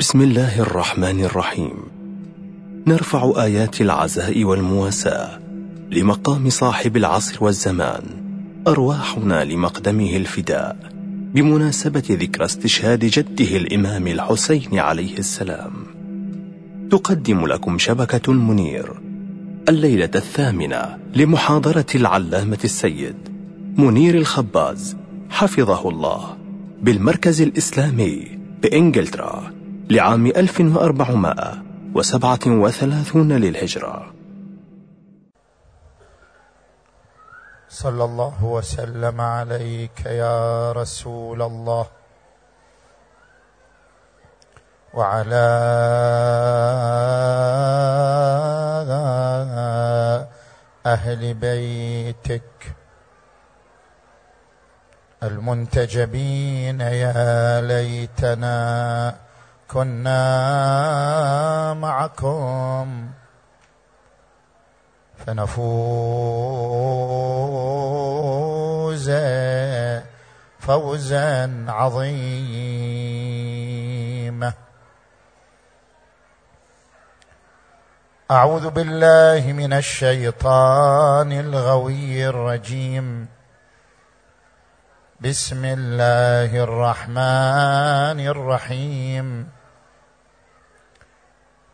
بسم الله الرحمن الرحيم. نرفع آيات العزاء والمواساة لمقام صاحب العصر والزمان أرواحنا لمقدمه الفداء بمناسبة ذكرى استشهاد جده الإمام الحسين عليه السلام. تقدم لكم شبكة منير الليلة الثامنة لمحاضرة العلامة السيد منير الخباز حفظه الله بالمركز الإسلامي بإنجلترا. لعام 1437 للهجرة. صلى الله وسلم عليك يا رسول الله. وعلى أهل بيتك المنتجبين يا ليتنا كنا معكم فنفوز فوزا عظيما. أعوذ بالله من الشيطان الغوي الرجيم. بسم الله الرحمن الرحيم.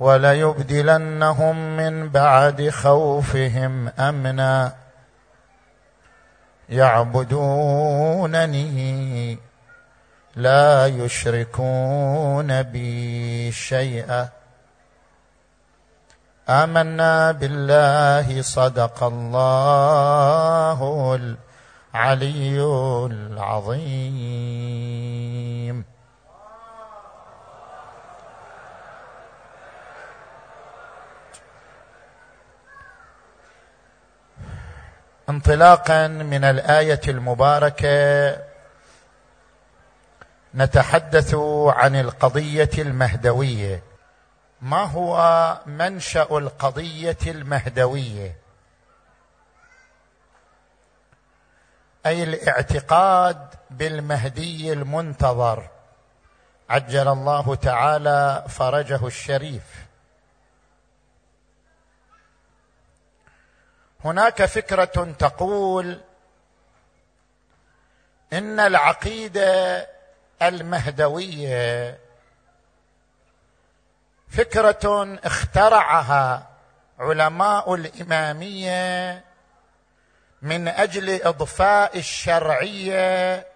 وليبدلنهم من بعد خوفهم أمنا. يعبدونني لا يشركون بي شيئا. آمنا بالله صدق الله العلي العظيم. انطلاقا من الآية المباركة نتحدث عن القضية المهدوية. ما هو منشأ القضية المهدوية؟ أي الاعتقاد بالمهدي المنتظر. عجل الله تعالى فرجه الشريف. هناك فكرة تقول إن العقيدة المهدوية فكرة اخترعها علماء الإمامية من أجل إضفاء الشرعية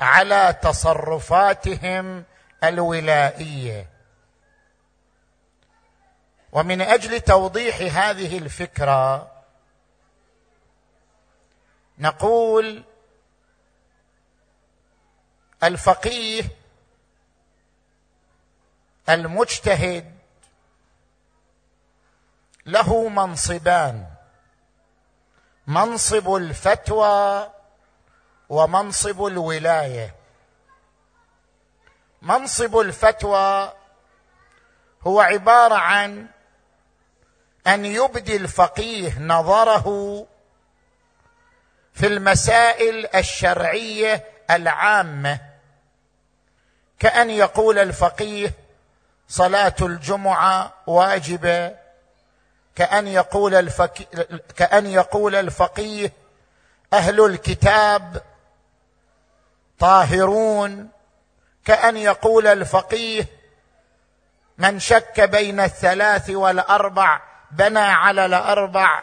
على تصرفاتهم الولائية. ومن أجل توضيح هذه الفكرة نقول الفقيه المجتهد له منصبان منصب الفتوى ومنصب الولاية. منصب الفتوى هو عبارة عن أن يبدي الفقيه نظره في المسائل الشرعية العامة. كأن يقول الفقيه صلاة الجمعة واجبة. كأن يقول الفك... كأن يقول الفقيه أهل الكتاب طاهرون. كأن يقول الفقيه من شك بين الثلاث والأربع بنى على الأربع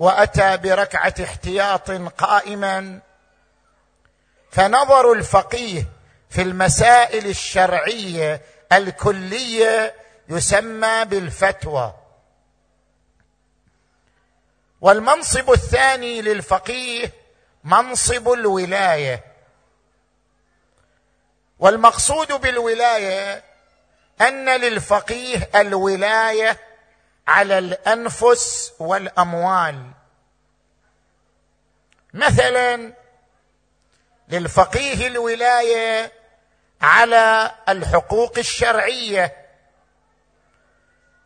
وأتى بركعة احتياط قائما فنظر الفقيه في المسائل الشرعية الكلية يسمى بالفتوى. والمنصب الثاني للفقيه منصب الولاية. والمقصود بالولاية أن للفقيه الولاية على الأنفس والأموال. مثلا للفقيه الولاية على الحقوق الشرعية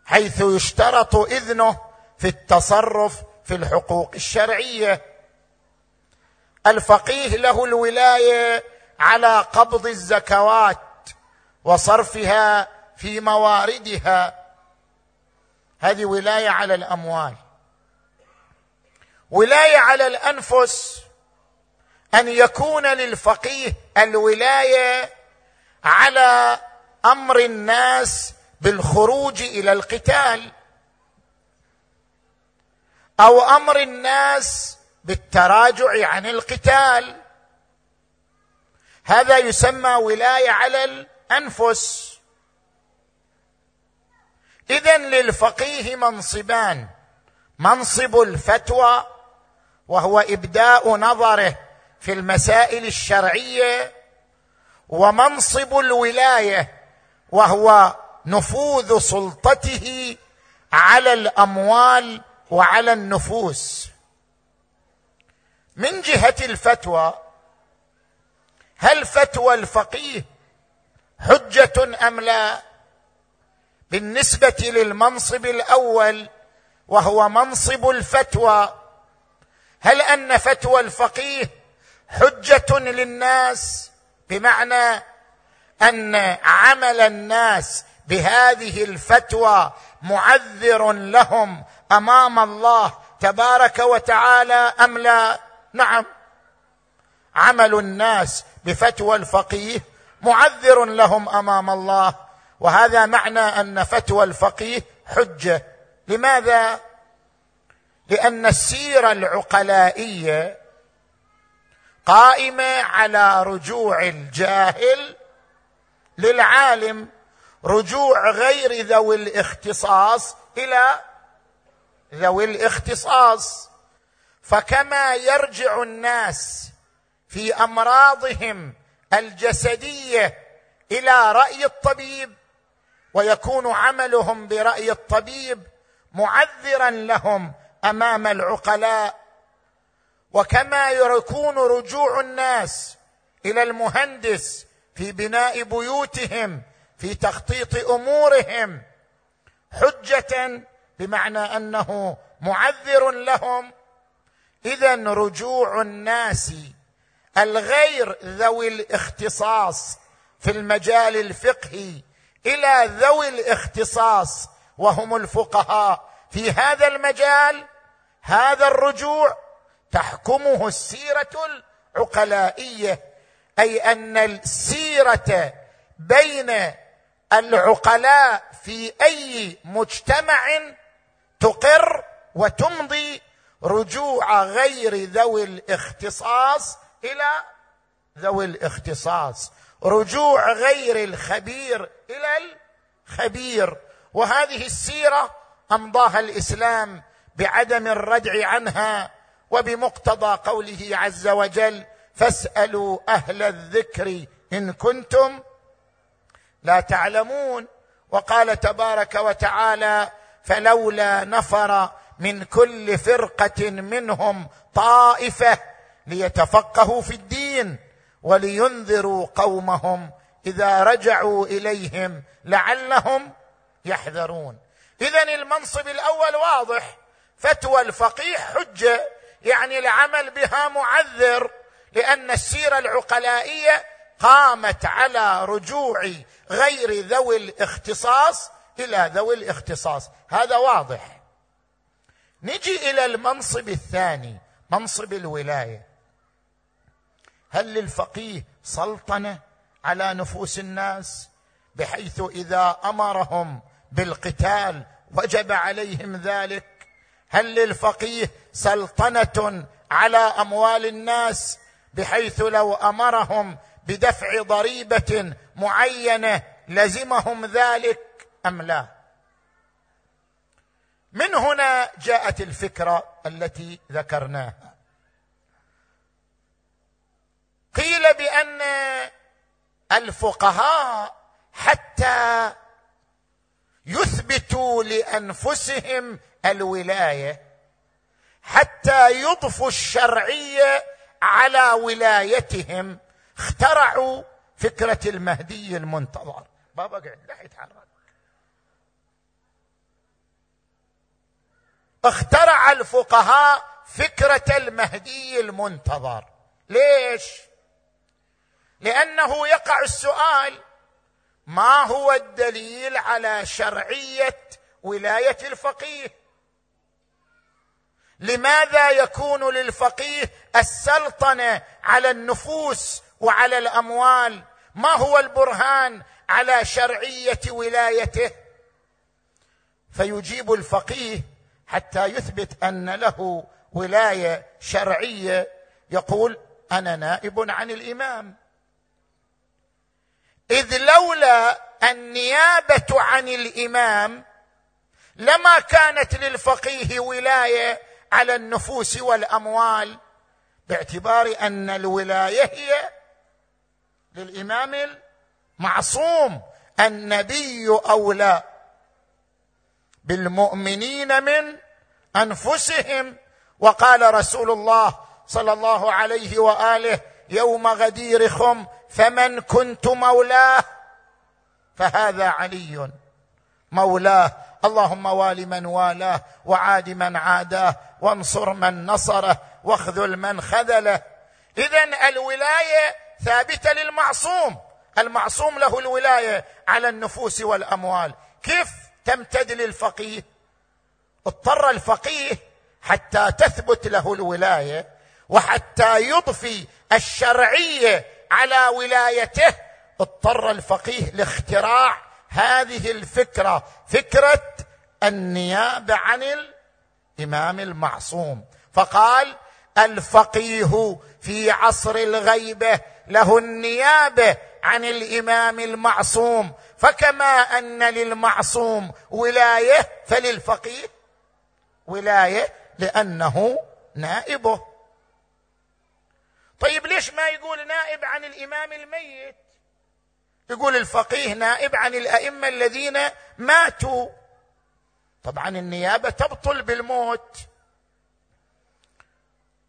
حيث يشترط إذنه في التصرف في الحقوق الشرعية. الفقيه له الولاية على قبض الزكوات وصرفها في مواردها. هذه ولاية على الأموال. ولاية على الأنفس أن يكون للفقيه الولاية على أمر الناس بالخروج إلى القتال أو أمر الناس بالتراجع عن القتال. هذا يسمى ولاية على الأنفس. اذا للفقيه منصبان. منصب الفتوى وهو إبداء نظره في المسائل الشرعية ومنصب الولاية وهو نفوذ سلطته على الأموال وعلى النفوس. من جهة الفتوى هل فتوى الفقيه حجة أم لا؟ بالنسبة للمنصب الأول وهو منصب الفتوى. هل أن فتوى الفقيه حجة للناس؟ بمعنى أن عمل الناس بهذه الفتوى معذر لهم أمام الله تبارك وتعالى أم لا؟ نعم. عمل الناس بفتوى الفقيه معذر لهم أمام الله وهذا معنى أن فتوى الفقيه حجة. لماذا؟ لأن السيرة العقلائية قائمة على رجوع الجاهل للعالم رجوع غير ذوي الاختصاص إلى ذوي الاختصاص. فكما يرجع الناس في أمراضهم الجسدية إلى رأي الطبيب ويكون عملهم برأي الطبيب معذرا لهم أمام العقلاء. وكما يكون رجوع الناس إلى المهندس في بناء بيوتهم في تخطيط أمورهم حجة بمعنى أنه معذر لهم. اذا رجوع الناس الغير ذوي الاختصاص في المجال الفقهي إلى ذوي الاختصاص وهم الفقهاء. في هذا المجال هذا الرجوع تحكمه السيرة العقلائية أي أن السيرة بين العقلاء في أي مجتمع تقر وتمضي رجوع غير ذوي الاختصاص إلى ذوي الاختصاص. رجوع غير الخبير إلى الخبير. وهذه السيرة أمضاها الإسلام بعدم الردع عنها وبمقتضى قوله عز وجل فاسألوا أهل الذكر إن كنتم لا تعلمون وقال تبارك وتعالى فلولا نفر من كل فرقة منهم طائفة ليتفقهوا في الدين ولينذروا قومهم إذا رجعوا إليهم لعلهم يحذرون. اذا المنصب الأول واضح. فتوى الفقيه حجة يعني العمل بها معذر لأن السيرة العقلائية قامت على رجوع غير ذوي الاختصاص إلى ذوي الاختصاص. هذا واضح. نجي إلى المنصب الثاني منصب الولاية. هل للفقيه سلطنة على نفوس الناس بحيث إذا أمرهم بالقتال وجب عليهم ذلك؟ هل للفقيه سلطنة على أموال الناس بحيث لو أمرهم بدفع ضريبة معينة لزمهم ذلك أم لا؟ من هنا جاءت الفكرة التي ذكرناها. قيل بأن الفقهاء حتى يثبتوا لأنفسهم الولاية حتى يضفوا الشرعية على ولايتهم اخترعوا فكرة المهدي المنتظر. بابا قاعد لا يتحرك اخترع الفقهاء فكرة المهدي المنتظر. ليش؟ لأنه يقع السؤال ما هو الدليل على شرعية ولاية الفقيه؟ لماذا يكون للفقيه السلطنة على النفوس وعلى الأموال؟ ما هو البرهان على شرعية ولايته؟ فيجيب الفقيه حتى يثبت أن له ولاية شرعية. يقول أنا نائب عن الإمام. إذ لولا النيابة عن الإمام لما كانت للفقيه ولاية على النفوس والأموال باعتبار أن الولاية هي للإمام المعصوم النبي أولى بالمؤمنين من أنفسهم. وقال رسول الله صلى الله عليه وآله يوم غدير خم فمن كنت مولاه فهذا علي. مولاه اللهم وال من والاه وعاد من عاداه وانصر من نصره واخذل من خذله. اذا الولاية ثابتة للمعصوم. المعصوم له الولاية على النفوس والأموال. كيف تمتد للفقيه؟ اضطر الفقيه حتى تثبت له الولاية وحتى يضفي الشرعيه على ولايته اضطر الفقيه لاختراع هذه الفكرة فكرة النيابه عن الإمام المعصوم. فقال الفقيه في عصر الغيبة له النيابه عن الإمام المعصوم. فكما أن للمعصوم ولاية فللفقيه ولاية لأنه نائبه. طيب ليش ما يقول نائب عن الإمام الميت؟ يقول الفقيه نائب عن الأئمة الذين ماتوا. طبعا النيابة تبطل بالموت.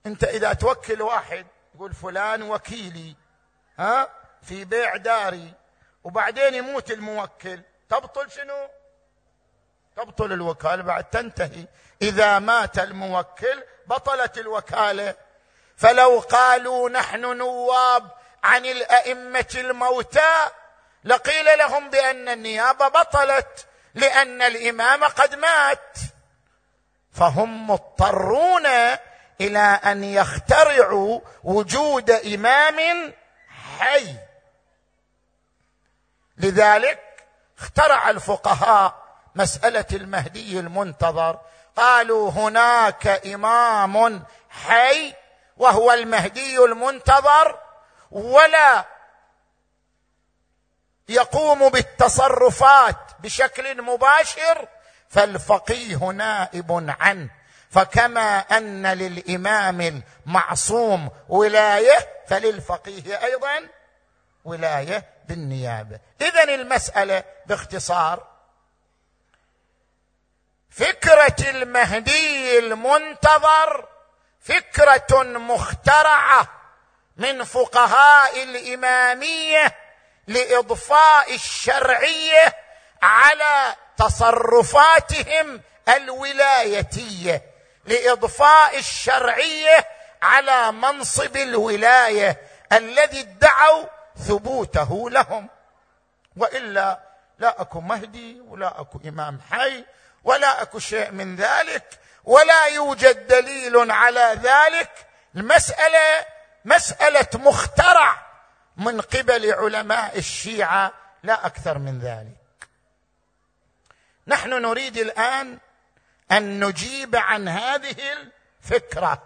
أنت إذا توكل واحد يقول فلان وكيلي ها في بيع داري وبعدين يموت الموكل تبطل شنو؟ تبطل الوكالة بعد تنتهي. إذا مات الموكل بطلت الوكالة. فلو قالوا نحن نواب عن الأئمة الموتى لقيل لهم بأن النيابه بطلت لأن الإمام قد مات. فهم مضطرون إلى أن يخترعوا وجود إمام حي. لذلك اخترع الفقهاء مسألة المهدي المنتظر. قالوا هناك إمام حي وهو المهدي المنتظر ولا يقوم بالتصرفات بشكل مباشر فالفقيه نائب عنه. فكما أن للإمام المعصوم ولاية فللفقيه أيضا ولاية بالنيابة. اذا المسألة باختصار. فكرة المهدي المنتظر فكرة مخترعة من فقهاء الإمامية لإضفاء الشرعية على تصرفاتهم الولايتية لإضفاء الشرعية على منصب الولاية الذي ادعوا ثبوته لهم. وإلا لا أكو مهدي ولا أكو إمام حي ولا أكو شيء من ذلك. ولا يوجد دليل على ذلك. المسألة مسألة مخترع من قبل علماء الشيعة لا أكثر من ذلك. نحن نريد الآن أن نجيب عن هذه الفكرة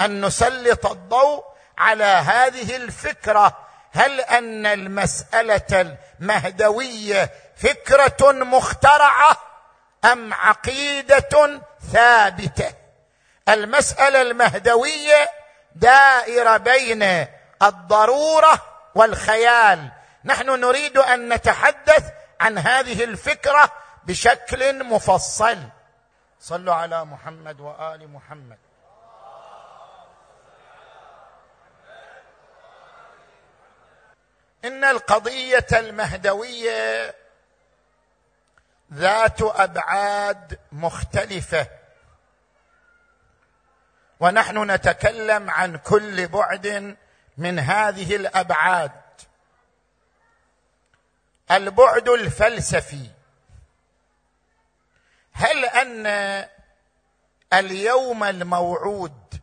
أن نسلط الضوء على هذه الفكرة. هل أن المسألة المهدوية فكرة مخترعة؟ أم عقيدة ثابتة؟ المسألة المهدوية دائرة بين الضرورة والخيال. نحن نريد أن نتحدث عن هذه الفكرة بشكل مفصل. صلوا على محمد وآل محمد. إن القضية المهدوية ذات أبعاد مختلفة. ونحن نتكلم عن كل بعد من هذه الأبعاد. البعد الفلسفي. هل أن اليوم الموعود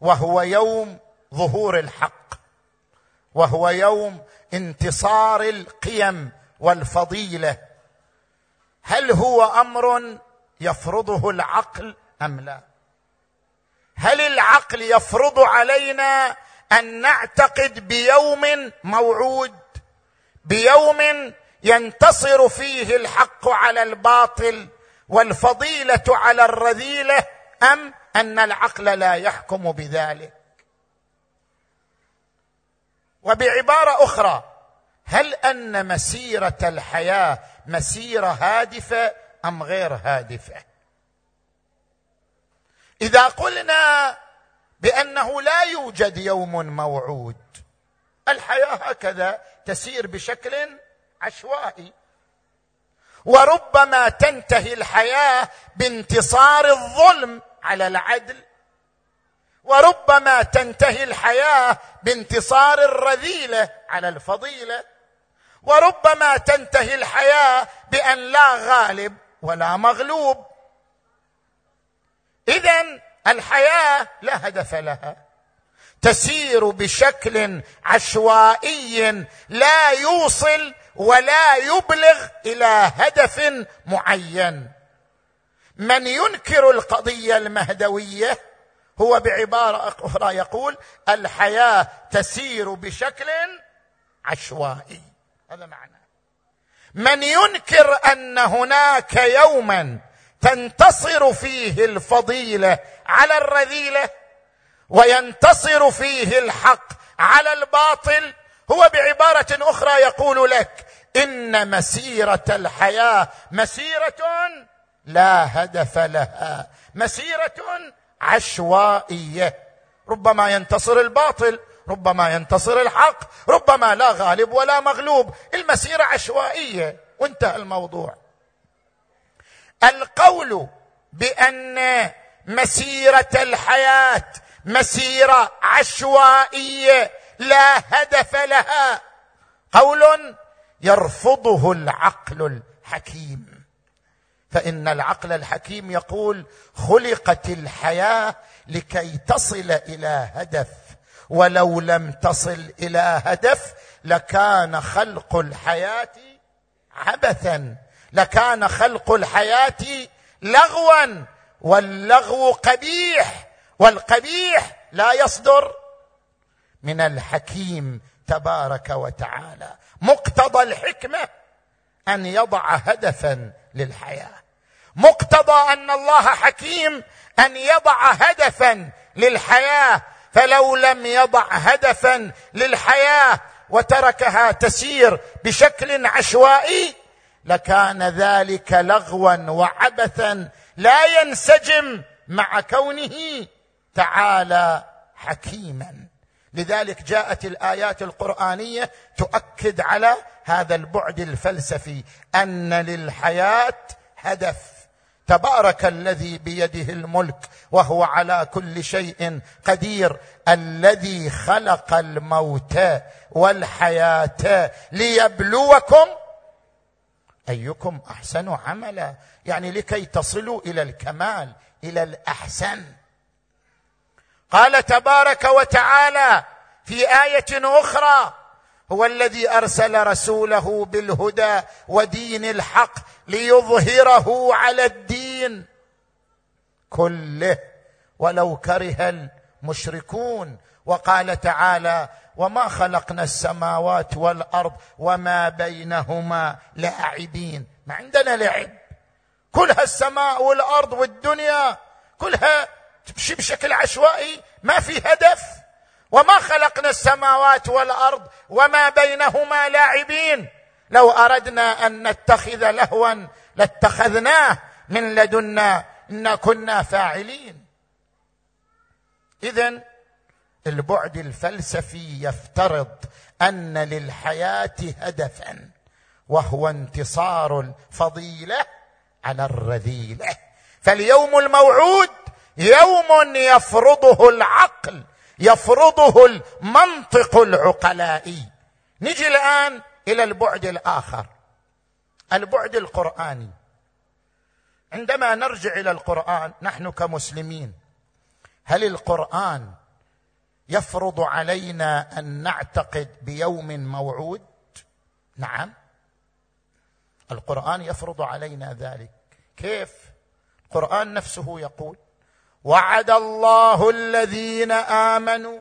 وهو يوم ظهور الحق وهو يوم انتصار القيم والفضيلة هل هو أمر يفرضه العقل أم لا؟ هل العقل يفرض علينا أن نعتقد بيوم موعود بيوم ينتصر فيه الحق على الباطل والفضيلة على الرذيلة أم أن العقل لا يحكم بذلك؟ وبعبارة أخرى هل أن مسيرة الحياة مسيرة هادفة أم غير هادفة؟ إذا قلنا بأنه لا يوجد يوم موعود الحياة هكذا تسير بشكل عشوائي. وربما تنتهي الحياة بانتصار الظلم على العدل. وربما تنتهي الحياة بانتصار الرذيلة على الفضيلة. وربما تنتهي الحياة بأن لا غالب ولا مغلوب. اذا الحياة لا هدف لها. تسير بشكل عشوائي لا يوصل ولا يبلغ إلى هدف معين. من ينكر القضية المهدوية هو بعبارة أخرى يقول الحياة تسير بشكل عشوائي. هذا معنى. من ينكر أن هناك يوما تنتصر فيه الفضيلة على الرذيلة وينتصر فيه الحق على الباطل هو بعبارة أخرى يقول لك إن مسيرة الحياة مسيرة لا هدف لها مسيرة عشوائية. ربما ينتصر الباطل ربما ينتصر الحق ربما لا غالب ولا مغلوب. المسيرة عشوائية. وانتهى الموضوع. القول بأن مسيرة الحياة مسيرة عشوائية لا هدف لها. قول يرفضه العقل الحكيم. فإن العقل الحكيم يقول خلقت الحياة لكي تصل إلى هدف ولو لم تصل إلى هدف لكان خلق الحياة عبثا لكان خلق الحياة لغوا واللغو قبيح والقبيح لا يصدر. من الحكيم تبارك وتعالى مقتضى الحكمة أن يضع هدفا للحياة. مقتضى أن الله حكيم أن يضع هدفا للحياة. فلو لم يضع هدفا للحياة وتركها تسير بشكل عشوائي لكان ذلك لغوا وعبثا لا ينسجم مع كونه تعالى حكيما. لذلك جاءت الآيات القرآنية تؤكد على هذا البعد الفلسفي أن للحياة هدف. تبارك الذي بيده الملك وهو على كل شيء قدير الذي خلق الموت والحياة ليبلوكم أيكم أحسن عملا. يعني لكي تصلوا إلى الكمال إلى الأحسن. قال تبارك وتعالى في آية أخرى هو الذي أرسل رسوله بالهدى ودين الحق ليظهره على الدين كله ولو كره المشركون. وقال تعالى وما خلقنا السماوات والأرض وما بينهما لاعبين ما عندنا لعب. كلها السماء والأرض والدنيا كلها تمشي بشكل عشوائي ما في هدف. وما خلقنا السماوات والأرض وما بينهما لاعبين. لو أردنا أن نتخذ لهوا لاتخذناه من لدنا انا كنا فاعلين. اذا البعد الفلسفي يفترض أن للحياة هدفا وهو انتصار الفضيلة على الرذيلة. فاليوم الموعود يوم يفرضه العقل يفرضه المنطق العقلائي. نجي الآن إلى البعد الآخر البعد القرآني. عندما نرجع إلى القرآن نحن كمسلمين هل القرآن يفرض علينا أن نعتقد بيوم موعود؟ نعم. القرآن يفرض علينا ذلك. كيف؟ القرآن نفسه يقول وعد الله الذين آمنوا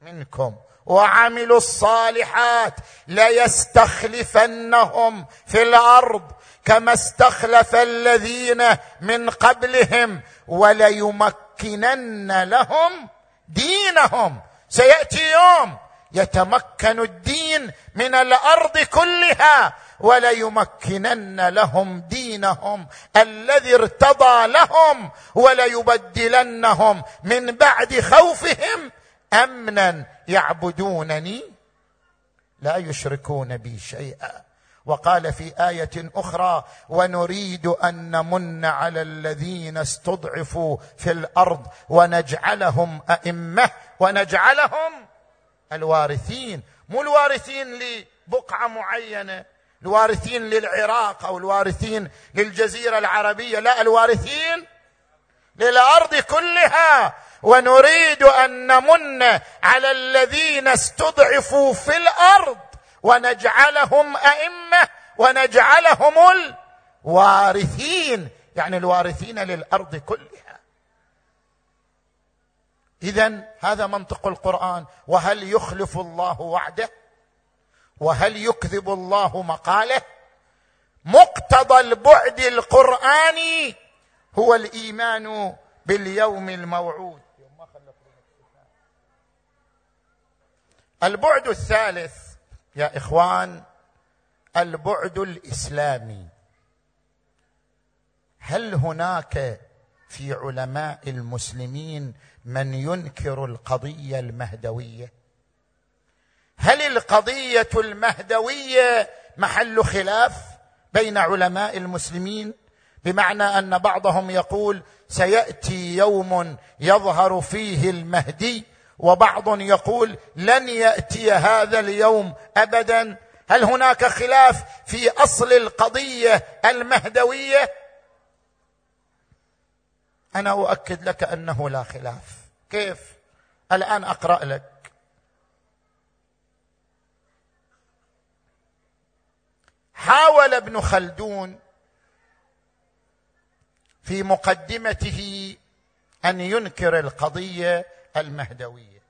منكم وعملوا الصالحات ليستخلفنهم في الأرض كما استخلف الذين من قبلهم وليمكنن لهم دينهم. سيأتي يوم يتمكن الدين من الأرض كلها وليمكنن لهم دينهم الذي ارتضى لهم وليبدلنهم من بعد خوفهم أمنا يعبدونني لا يشركون بي شيئا. وقال في آية أخرى ونريد أن نمن على الذين استضعفوا في الأرض ونجعلهم أئمة ونجعلهم الوارثين. مو الوارثين لبقعة معينة الوارثين للعراق أو الوارثين للجزيرة العربية لا الوارثين للأرض كلها. ونريد أن نمن على الذين استضعفوا في الأرض ونجعلهم أئمة ونجعلهم الوارثين يعني الوارثين للأرض كلها. اذا هذا منطق القرآن وهل يخلف الله وعده؟ وهل يكذب الله مقاله؟ مقتضى البعد القرآني هو الإيمان باليوم الموعود. البعد الثالث يا إخوان البعد الإسلامي. هل هناك في علماء المسلمين من ينكر القضية المهدوية؟ هل القضية المهدوية محل خلاف بين علماء المسلمين؟ بمعنى أن بعضهم يقول سيأتي يوم يظهر فيه المهدي وبعض يقول لن يأتي هذا اليوم ابدا. هل هناك خلاف في أصل القضية المهدوية؟ أنا أؤكد لك أنه لا خلاف. كيف؟ الآن أقرأ لك. حاول ابن خلدون في مقدمته أن ينكر القضية المهدوية.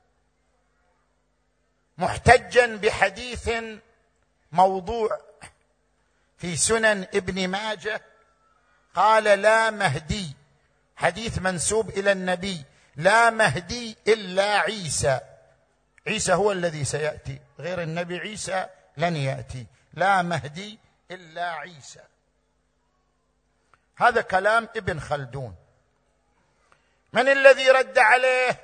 محتجا بحديث موضوع في سنن ابن ماجه قال لا مهدي. حديث منسوب إلى النبي لا مهدي إلا عيسى. عيسى هو الذي سيأتي غير النبي عيسى لن يأتي. لا مهدي إلا عيسى. هذا كلام ابن خلدون. من الذي رد عليه؟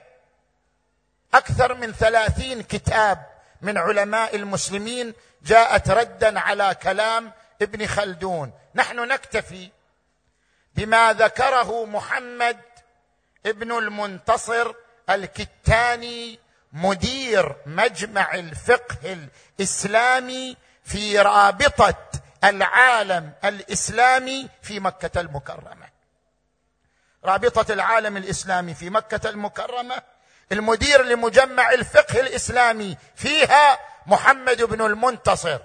أكثر من ثلاثين كتاب من علماء المسلمين جاءت ردا على كلام ابن خلدون. نحن نكتفي بما ذكره محمد ابن المنتصر الكتاني مدير مجمع الفقه الإسلامي في رابطة العالم الإسلامي في مكة المكرمة. رابطة العالم الإسلامي في مكة المكرمة. المدير لمجمع الفقه الإسلامي فيها محمد بن المنتصر.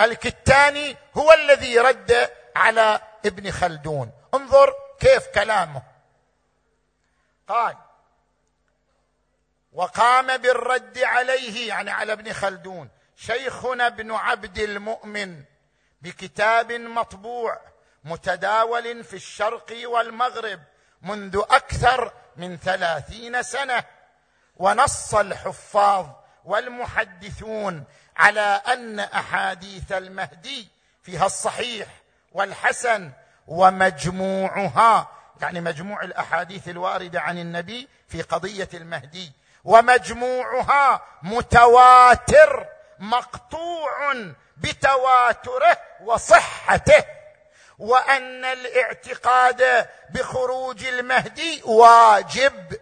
الكتاني هو الذي رد على ابن خلدون. انظر كيف كلامه. قال وقام بالرد عليه يعني على ابن خلدون شيخنا ابن عبد المؤمن بكتاب مطبوع متداول في الشرق والمغرب منذ أكثر من ثلاثين سنة ونص الحفاظ والمحدثون على أن أحاديث المهدي فيها الصحيح والحسن ومجموعها يعني مجموع الأحاديث الواردة عن النبي في قضية المهدي ومجموعها متواتر مقطوع بتواتره وصحته وأن الاعتقاد بخروج المهدي واجب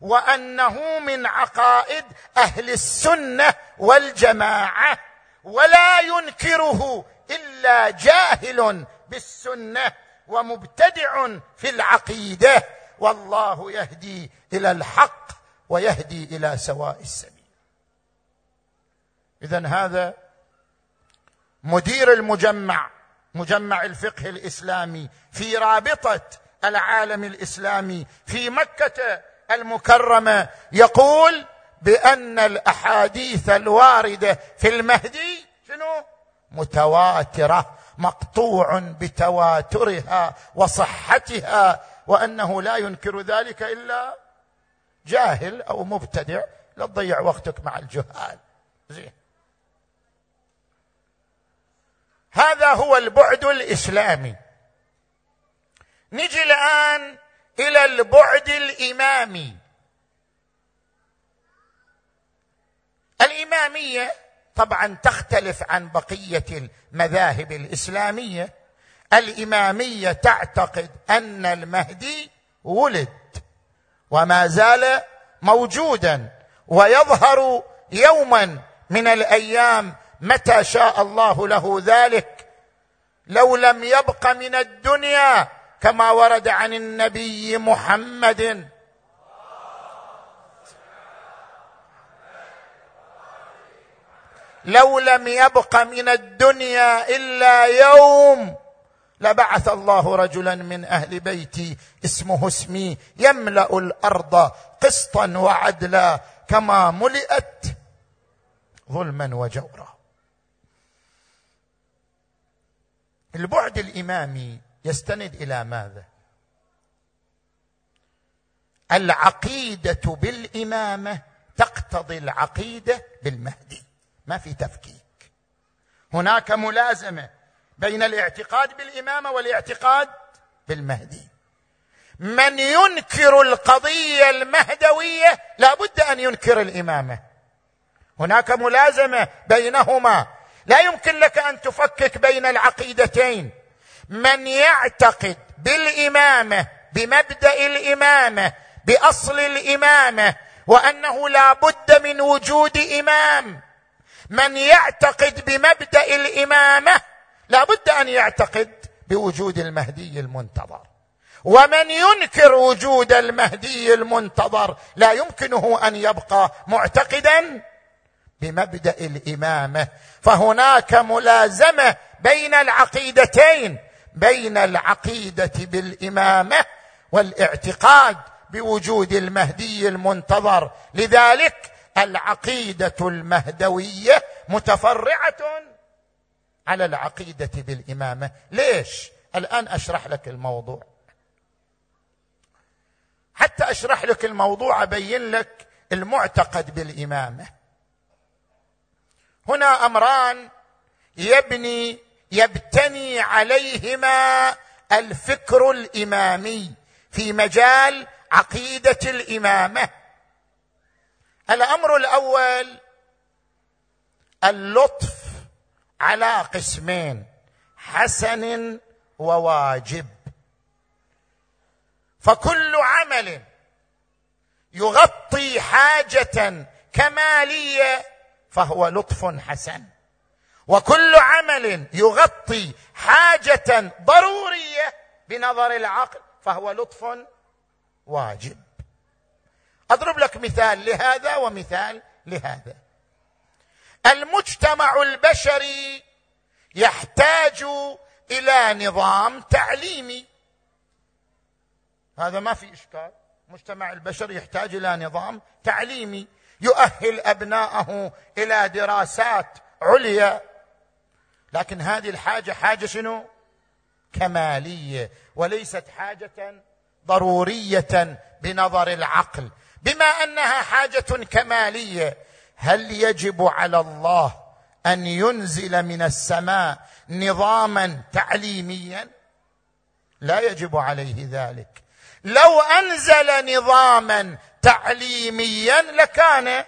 وأنه من عقائد أهل السنة والجماعة ولا ينكره إلا جاهل بالسنة ومبتدع في العقيدة والله يهدي إلى الحق ويهدي إلى سواء السبيل. إذا هذا مدير المجمع مجمع الفقه الإسلامي في رابطة العالم الإسلامي في مكة المكرمة يقول بأن الأحاديث الواردة في المهدي شنو؟ متواترة مقطوع بتواترها وصحتها وأنه لا ينكر ذلك إلا جاهل أو مبتدع لا تضيع وقتك مع الجهال. زين. هذا هو البعد الإسلامي. نجي الآن إلى البعد الإمامي. الإمامية طبعا تختلف عن بقية المذاهب الإسلامية. الإمامية تعتقد أن المهدي ولد وما زال موجودا ويظهر يوما من الأيام متى شاء الله له ذلك؟ لو لم يبق من الدنيا كما ورد عن النبي محمد. لو لم يبق من الدنيا إلا يوم لبعث الله رجلا من أهل بيتي اسمه اسمي يملأ الأرض قسطا وعدلا كما ملئت ظلما وجورا. البعد الإمامي يستند إلى ماذا؟ العقيدة بالإمامة تقتضي العقيدة بالمهدي. ما في تفكيك. هناك ملازمة بين الاعتقاد بالإمامة والاعتقاد بالمهدي. من ينكر القضية المهدوية لا بد أن ينكر الإمامة. هناك ملازمة بينهما لا يمكن لك أن تفكك بين العقيدتين. من يعتقد بالإمامة بمبدأ الإمامة بأصل الإمامة وأنه لا بد من وجود إمام. من يعتقد بمبدأ الإمامة لا بد أن يعتقد بوجود المهدي المنتظر. ومن ينكر وجود المهدي المنتظر لا يمكنه أن يبقى معتقدا بمبدأ الإمامة. فهناك ملازمة بين العقيدتين بين العقيدة بالإمامة والاعتقاد بوجود المهدي المنتظر. لذلك العقيدة المهدوية متفرعة على العقيدة بالإمامة. ليش؟ الآن أشرح لك الموضوع. حتى أشرح لك الموضوع أبين لك المعتقد بالإمامة. هنا أمران يبني يبتني عليهما الفكر الإمامي في مجال عقيدة الإمامة. الأمر الأول اللطف على قسمين حسن وواجب. فكل عمل يغطي حاجة كمالية فهو لطف حسن. وكل عمل يغطي حاجة ضرورية بنظر العقل فهو لطف واجب. أضرب لك مثال لهذا ومثال لهذا. المجتمع البشري يحتاج إلى نظام تعليمي. هذا ما في إشكال. المجتمع البشري يحتاج إلى نظام تعليمي. يؤهل أبناءه إلى دراسات عليا. لكن هذه الحاجة حاجة شنو؟ كمالية وليست حاجة ضرورية بنظر العقل. بما أنها حاجة كمالية هل يجب على الله أن ينزل من السماء نظاما تعليميا؟ لا يجب عليه ذلك. لو أنزل نظاما تعليميا لكان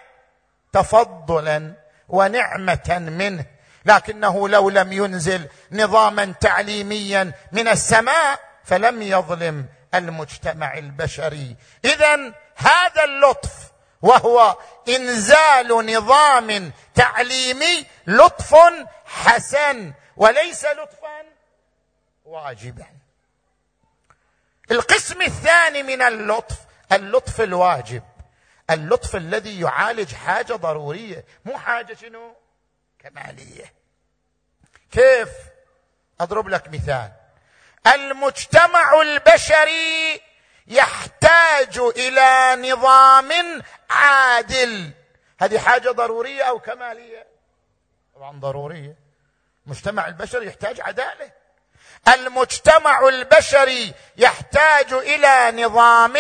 تفضلا ونعمة منه. لكنه لو لم ينزل نظاما تعليميا من السماء فلم يظلم المجتمع البشري. اذا هذا اللطف وهو إنزال نظام تعليمي لطف حسن وليس لطفا واجبا. القسم الثاني من اللطف اللطف الواجب اللطف الذي يعالج حاجة ضرورية مو حاجة شنو؟ كمالية. كيف؟ أضرب لك مثال. المجتمع البشري يحتاج إلى نظام عادل. هذه حاجة ضرورية أو كمالية؟ طبعا ضرورية. المجتمع البشري يحتاج عدالة. المجتمع البشري يحتاج إلى نظام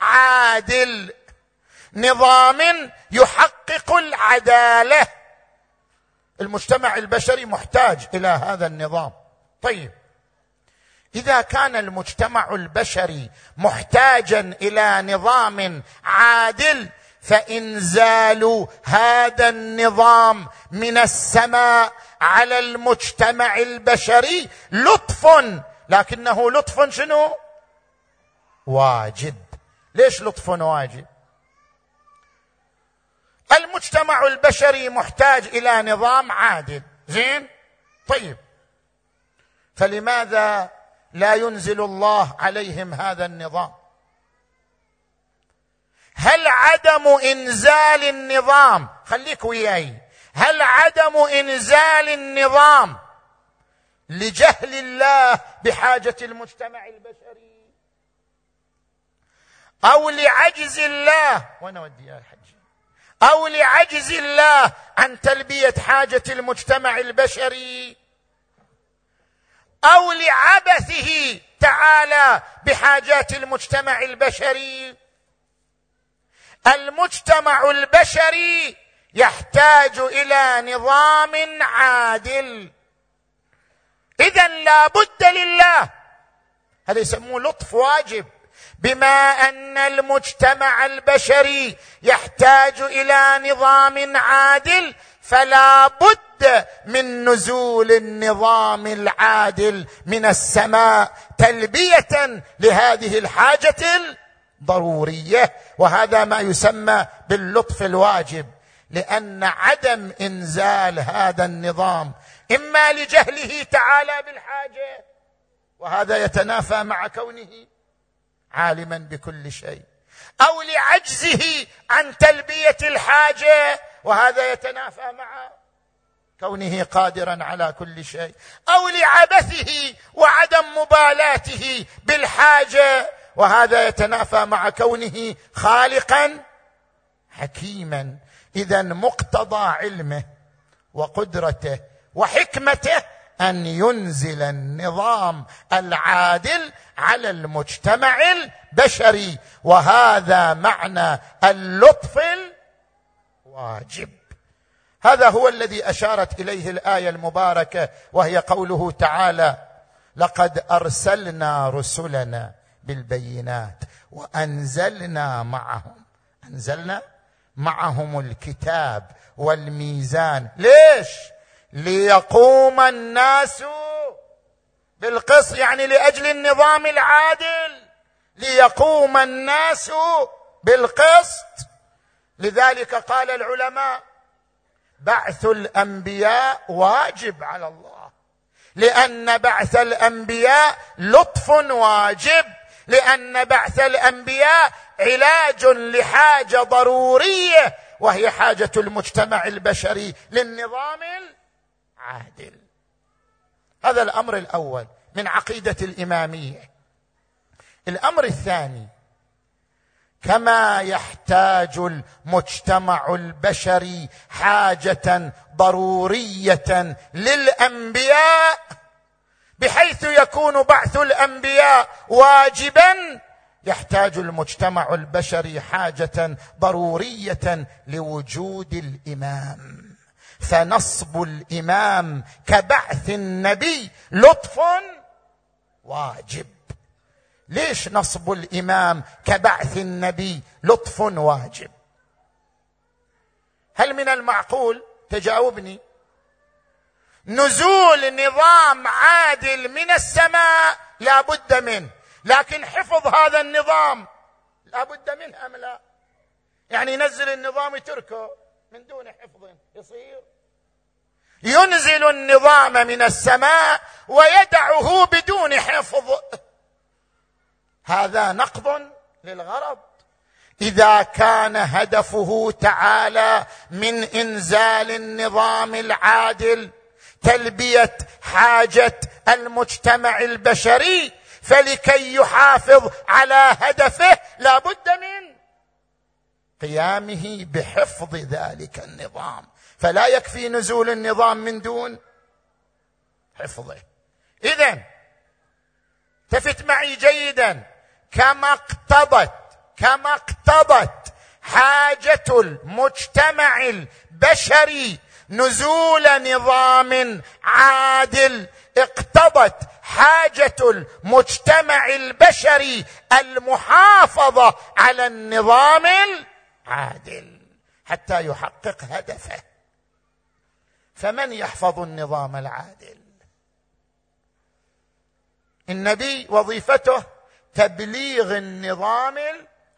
عادل. نظام يحقق العدالة. المجتمع البشري محتاج إلى هذا النظام. طيب. إذا كان المجتمع البشري محتاجا إلى نظام عادل فإنزال هذا النظام من السماء على المجتمع البشري لطف. لكنه لطف شنو؟ واجب. ليش لطف واجب؟ المجتمع البشري محتاج إلى نظام عادل. زين؟ طيب. فلماذا لا ينزل الله عليهم هذا النظام؟ هل عدم إنزال النظام خليك وياي هل عدم إنزال النظام لجهل الله بحاجة المجتمع البشري؟ أو لعجز الله وأنا ودي يا الحج أو لعجز الله عن تلبية حاجة المجتمع البشري؟ أو لعبثه تعالى بحاجات المجتمع البشري؟ المجتمع البشري يحتاج إلى نظام عادل. اذا لا بد لله. هذا يسموه لطف واجب. بما أن المجتمع البشري يحتاج إلى نظام عادل فلا بد من نزول النظام العادل من السماء تلبية لهذه الحاجة الضرورية. وهذا ما يسمى باللطف الواجب. لأن عدم إنزال هذا النظام إما لجهله تعالى بالحاجة وهذا يتنافى مع كونه عالما بكل شيء أو لعجزه عن تلبية الحاجة وهذا يتنافى مع كونه قادرا على كل شيء أو لعبثه وعدم مبالاته بالحاجة وهذا يتنافى مع كونه خالقا حكيما إذا مقتضى علمه وقدرته وحكمته أن ينزل النظام العادل على المجتمع البشري. وهذا معنى اللطف الواجب. هذا هو الذي أشارت إليه الآية المباركة وهي قوله تعالى لقد أرسلنا رسلنا بالبينات وأنزلنا معهم. أنزلنا؟ معهم الكتاب والميزان. ليش؟ ليقوم الناس بالقسط يعني لأجل النظام العادل. ليقوم الناس بالقسط. لذلك قال العلماء بعث الأنبياء واجب على الله لأن بعث الأنبياء لطف واجب. لأن بعث الأنبياء علاج لحاجة ضرورية وهي حاجة المجتمع البشري للنظام العادل. هذا الأمر الأول من عقيدة الإمامية. الأمر الثاني كما يحتاج المجتمع البشري حاجة ضرورية للأنبياء بحيث يكون بعث الأنبياء واجبا يحتاج المجتمع البشري حاجة ضرورية لوجود الإمام. فنصب الإمام كبعث النبي لطف واجب. ليش نصب الإمام كبعث النبي لطف واجب؟ هل من المعقول؟ تجاوبني. نزول نظام عادل من السماء لا بد منه. لكن حفظ هذا النظام لا بد منه أم لا؟ يعني ينزل النظام يتركه من دون حفظ يصير؟ ينزل النظام من السماء ويدعه بدون حفظ. هذا نقض للغرض. إذا كان هدفه تعالى من إنزال النظام العادل تلبية حاجة المجتمع البشري فلكي يحافظ على هدفه لا بد من قيامه بحفظ ذلك النظام. فلا يكفي نزول النظام من دون حفظه. اذا التفت معي جيدا كما اقتضت كما اقتضت حاجة المجتمع البشري نزول نظام عادل اقتضت حاجة المجتمع البشري المحافظة على النظام العادل حتى يحقق هدفه. فمن يحفظ النظام العادل؟ النبي وظيفته تبليغ النظام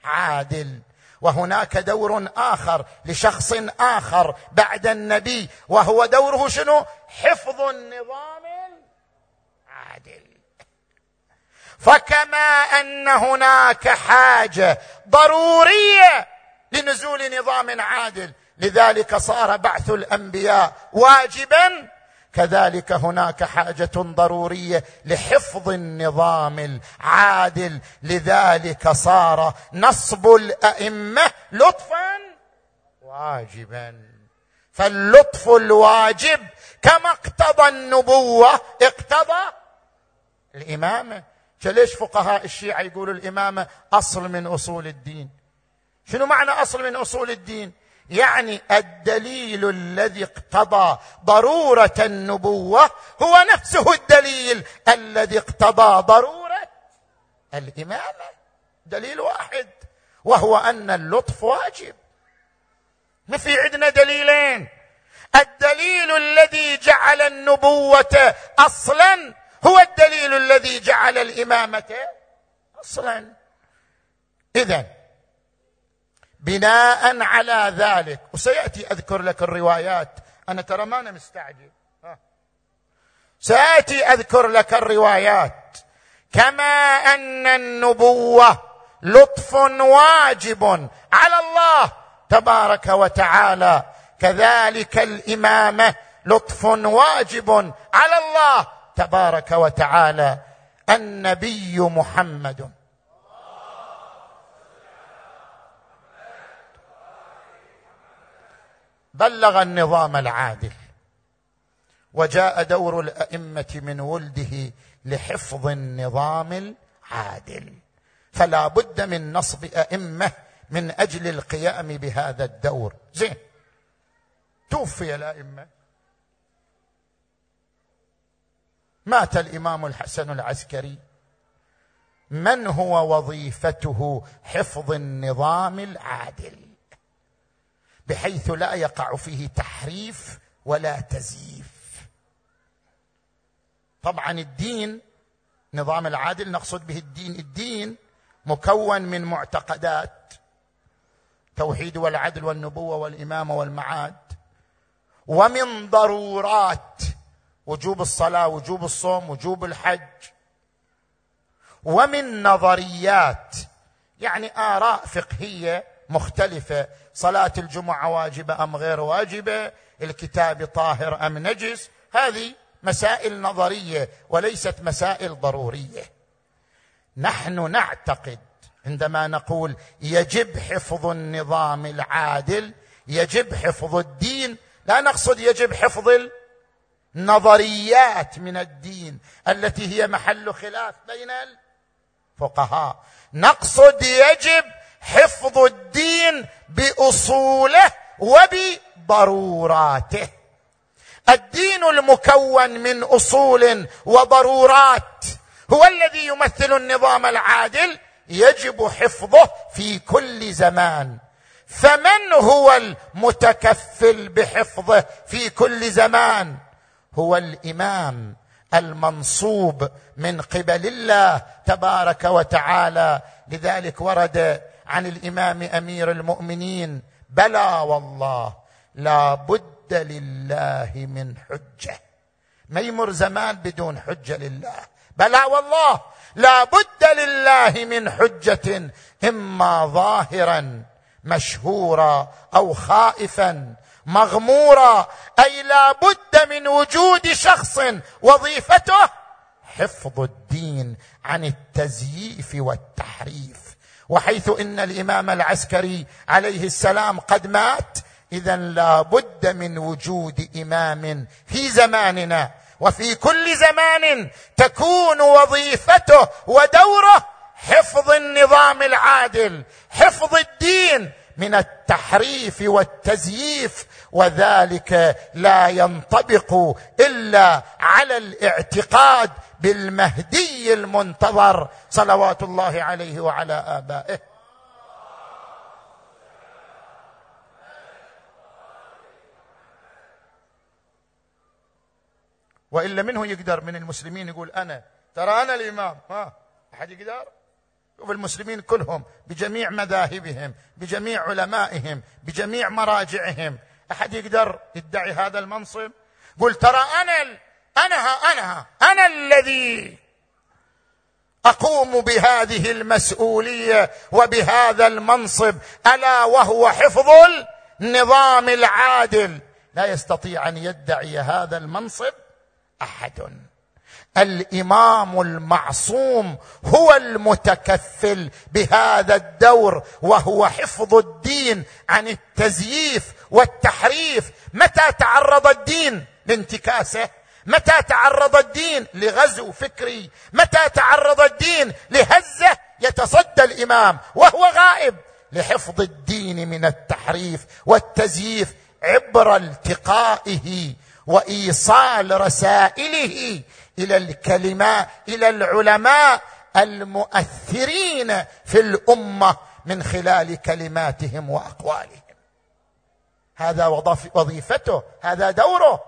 العادل. وهناك دور آخر لشخص آخر بعد النبي وهو دوره شنو؟ حفظ النظام العادل. فكما أن هناك حاجة ضرورية لنزول نظام عادل لذلك صار بعث الأنبياء واجبا كذلك هناك حاجة ضرورية لحفظ النظام العادل. لذلك صار نصب الأئمة لطفا واجبا. فاللطف الواجب كما اقتضى النبوة اقتضى الامامه ليش فقهاء الشيعة يقولوا الامامه أصل من أصول الدين؟ شنو معنى أصل من أصول الدين؟ يعني الدليل الذي اقتضى ضرورة النبوة هو نفسه الدليل الذي اقتضى ضرورة الإمامة. دليل واحد وهو أن اللطف واجب. ما في عندنا دليلين. الدليل الذي جعل النبوة أصلا هو الدليل الذي جعل الإمامة أصلا. اذا بناء على ذلك. وسيأتي أذكر لك الروايات. أنا ترى ما أنا مستعجل. سيأتي أذكر لك الروايات. كما أن النبوة لطف واجب على الله تبارك وتعالى. كذلك الإمامة لطف واجب على الله تبارك وتعالى. النبي محمد. بلغ النظام العادل. وجاء دور الأئمة من ولده لحفظ النظام العادل. فلا بد من نصب أئمة من أجل القيام بهذا الدور. زين. توفي الأئمة. مات الإمام الحسن العسكري. من هو وظيفته حفظ النظام العادل؟ بحيث لا يقع فيه تحريف ولا تزييف. طبعا الدين نظام العادل نقصد به الدين الدين مكون من معتقدات توحيد والعدل والنبوة والإمامة والمعاد ومن ضرورات وجوب الصلاة وجوب الصوم وجوب الحج ومن نظريات يعني آراء فقهية مختلفة. صلاة الجمعة واجبة أم غير واجبة؟ الكتاب طاهر أم نجس؟ هذه مسائل نظرية وليست مسائل ضرورية. نحن نعتقد عندما نقول يجب حفظ النظام العادل يجب حفظ الدين. لا نقصد يجب حفظ النظريات من الدين التي هي محل خلاف بين فقهاء نقصد يجب حفظ الدين بأصوله وبضروراته. الدين المكون من أصول وضرورات هو الذي يمثل النظام العادل يجب حفظه في كل زمان. فمن هو المتكفل بحفظه في كل زمان؟ هو الإمام المنصوب من قبل الله تبارك وتعالى. لذلك ورد عن الإمام أمير المؤمنين بلى والله لا بد لله من حجة. ما يمر زمان بدون حجة لله. بلى والله لا بد لله من حجة إما ظاهرا مشهورا أو خائفا مغمورا أي لا بد من وجود شخص وظيفته. حفظ الدين عن التزييف والتحريف. وحيث إن الإمام العسكري عليه السلام قد مات اذا لا بد من وجود إمام في زماننا. وفي كل زمان تكون وظيفته ودوره حفظ النظام العادل حفظ الدين من التحريف والتزييف وذلك لا ينطبق إلا على الاعتقاد بالمهدي المنتظر صلوات الله عليه وعلى آبائه. والا منه يقدر من المسلمين يقول أنا. ترى أنا الإمام. ها أحد يقدر؟ شوف المسلمين كلهم بجميع مذاهبهم بجميع علمائهم بجميع مراجعهم. أحد يقدر يدعي هذا المنصب؟ قل ترى أنا أنا أنا أنا الذي أقوم بهذه المسؤولية وبهذا المنصب ألا وهو حفظ النظام العادل؟ لا يستطيع أن يدعي هذا المنصب أحد. الإمام المعصوم هو المتكفل بهذا الدور وهو حفظ الدين عن التزييف والتحريف. متى تعرض الدين لانتكاسه؟ متى تعرض الدين لغزو فكري؟ متى تعرض الدين لهزة يتصدى الإمام وهو غائب؟ لحفظ الدين من التحريف والتزييف عبر التقائه وإيصال رسائله إلى الكلمات إلى العلماء المؤثرين في الأمة من خلال كلماتهم وأقوالهم. هذا وظيفته هذا دوره.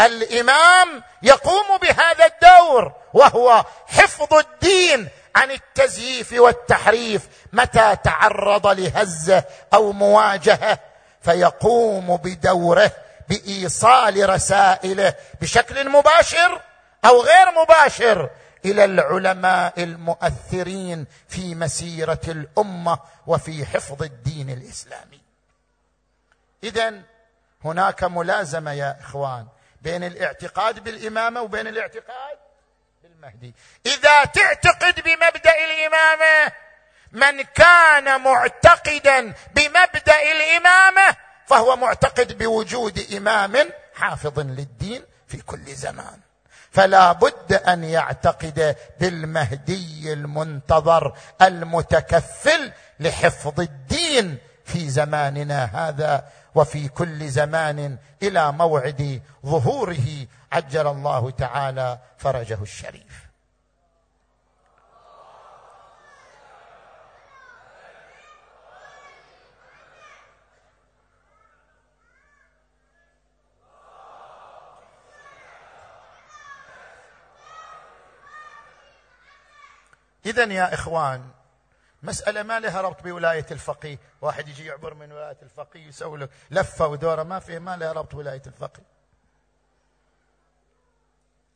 الإمام يقوم بهذا الدور وهو حفظ الدين عن التزييف والتحريف متى تعرض لهزة أو مواجهة فيقوم بدوره بإيصال رسائله بشكل مباشر أو غير مباشر إلى العلماء المؤثرين في مسيرة الأمة وفي حفظ الدين الإسلامي. اذا هناك ملازمة يا إخوان بين الاعتقاد بالإمامة وبين الاعتقاد بالمهدي. إذا تعتقد بمبدأ الإمامة من كان معتقدا بمبدأ الإمامة فهو معتقد بوجود إمام حافظ للدين في كل زمان. فلا بد أن يعتقد بالمهدي المنتظر المتكفل لحفظ الدين في زماننا هذا وفي كل زمان إلى موعد ظهوره عجل الله تعالى فرجه الشريف. اذا يا إخوان مسألة ما لها ربط بولاية الفقيه؟ واحد يجي يعبر من ولاية الفقيه يسوي له لفة ودورة ما فيه ما لها ربط بولاية الفقيه.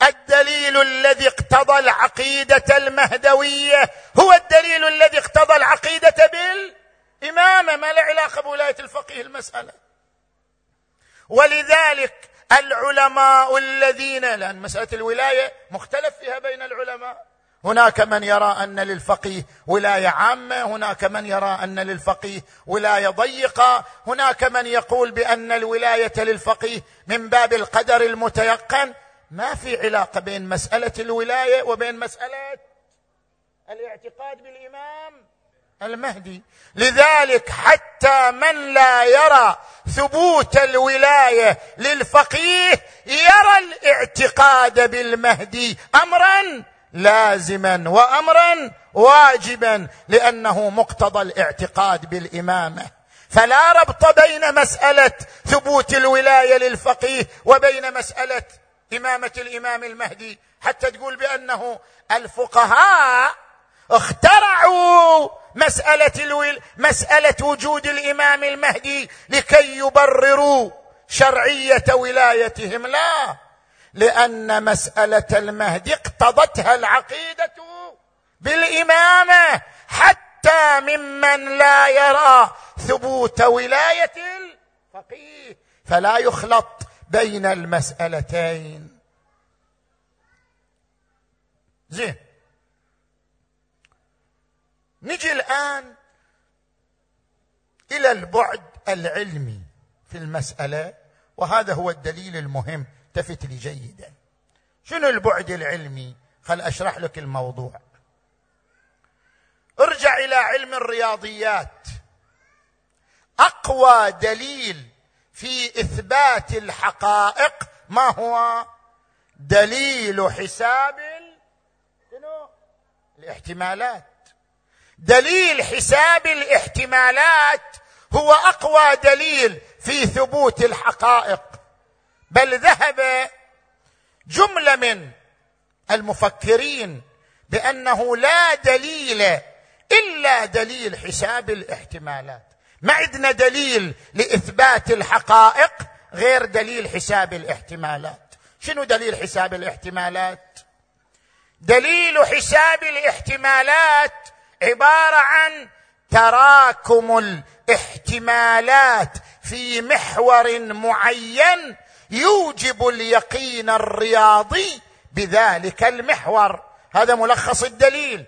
الدليل الذي اقتضى العقيدة المهدوية هو الدليل الذي اقتضى العقيدة بالإمامة. ما له علاقة بولاية الفقيه المسألة. ولذلك العلماء الذين لأن مسألة الولاية مختلف فيها بين العلماء. هناك من يرى أن للفقيه ولاية عامة هناك من يرى أن للفقيه ولاية ضيقة هناك من يقول بأن الولاية للفقيه من باب القدر المتيقن. ما في علاقة بين مسألة الولاية وبين مسألة الاعتقاد بالإمام المهدي. لذلك حتى من لا يرى ثبوت الولاية للفقيه يرى الاعتقاد بالمهدي امرا. لازما وأمرا واجبا لأنه مقتضى الاعتقاد بالإمامة. فلا ربط بين مسألة ثبوت الولاية للفقيه وبين مسألة إمامة الإمام المهدي. حتى تقول بأنه الفقهاء اخترعوا مسألة الول... مسألة وجود الإمام المهدي لكي يبرروا شرعية ولايتهم. لا. لأن مسألة المهدي اقتضتها العقيدة بالإمامة حتى ممن لا يرى ثبوت ولاية الفقيه. فلا يخلط بين المسألتين. زين. نجي الآن إلى البعد العلمي في المسألة وهذا هو الدليل المهم. التفت لي جيدا. شنو البعد العلمي؟ خل أشرح لك الموضوع. ارجع إلى علم الرياضيات. أقوى دليل في إثبات الحقائق ما هو؟ دليل حساب الاحتمالات. دليل حساب الاحتمالات هو أقوى دليل في ثبوت الحقائق. بل ذهب جملة من المفكرين بأنه لا دليل إلا دليل حساب الاحتمالات. ما عندنا دليل لإثبات الحقائق غير دليل حساب الاحتمالات. شنو دليل حساب الاحتمالات؟ دليل حساب الاحتمالات عبارة عن تراكم الاحتمالات في محور معين يوجب اليقين الرياضي بذلك المحور. هذا ملخص الدليل.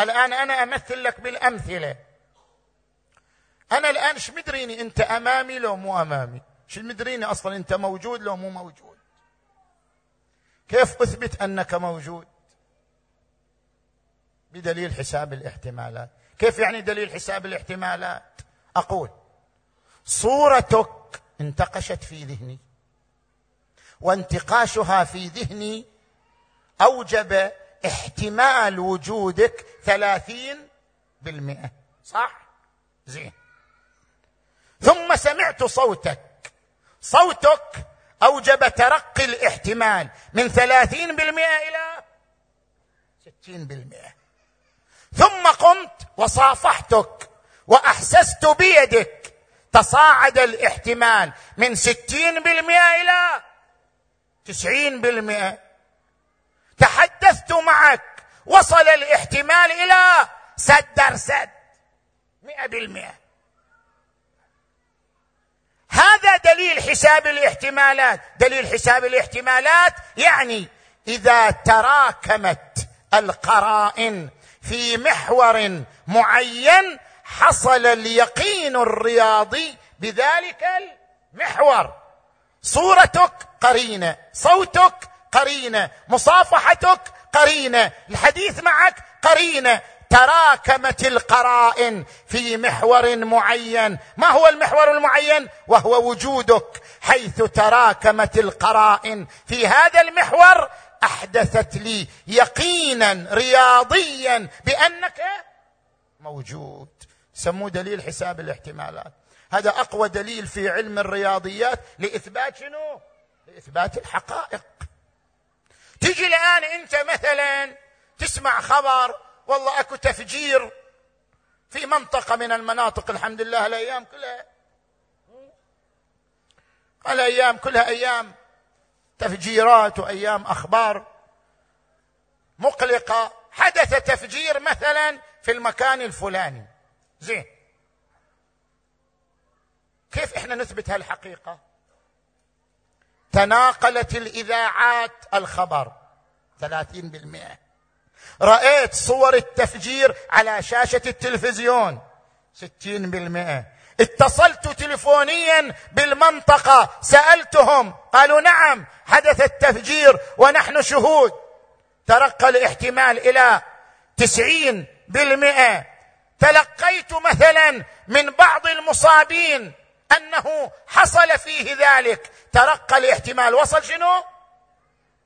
الآن أنا أمثل لك بالأمثلة. أنا الآن إيش مدريني؟ أنت أمامي لو مو أمامي. إيش مدريني أصلا؟ أنت موجود لو مو موجود. كيف أثبت أنك موجود؟ بدليل حساب الاحتمالات. كيف يعني دليل حساب الاحتمالات؟ أقول. صورتك انتقشت في ذهني. وانتقاشها في ذهني أوجب احتمال وجودك ثلاثين بالمئة. صح؟ زين. ثم سمعت صوتك. صوتك أوجب ترقي الاحتمال من ثلاثين بالمئة إلى ستين بالمئة. ثم قمت وصافحتك وأحسست بيدك تصاعد الاحتمال من ستين بالمئة إلى تسعين بالمئة. تحدثت معك. وصل الاحتمال إلى سد سد. مئة بالمئة. هذا دليل حساب الاحتمالات. دليل حساب الاحتمالات يعني إذا تراكمت القرائن في محور معين حصل اليقين الرياضي بذلك المحور. صورتك قرينة صوتك قرينة مصافحتك قرينة الحديث معك قرينة. تراكمت القرائن في محور معين. ما هو المحور المعين؟ وهو وجودك حيث تراكمت القرائن في هذا المحور. أحدثت لي يقينا رياضيا بأنك موجود. سموه دليل حساب الاحتمالات. هذا أقوى دليل في علم الرياضيات لإثبات شنو؟ لإثبات الحقائق. تجي الآن أنت مثلا تسمع خبر والله أكو تفجير في منطقة من المناطق الحمد لله الأيام كلها. الأيام كلها أيام تفجيرات وأيام أخبار مقلقة. حدث تفجير مثلا في المكان الفلاني. زين. كيف إحنا نثبت هالحقيقة؟ تناقلت الإذاعات الخبر. ثلاثين بالمئة. رأيت صور التفجير على شاشة التلفزيون. ستين بالمئة. اتصلت تلفونيا بالمنطقة. سألتهم. قالوا نعم حدث التفجير ونحن شهود. ترقى الاحتمال تسعين بالمئة. تلقيت مثلا من بعض المصابين. أنه حصل فيه ذلك. ترقى الاحتمال. وصل شنو؟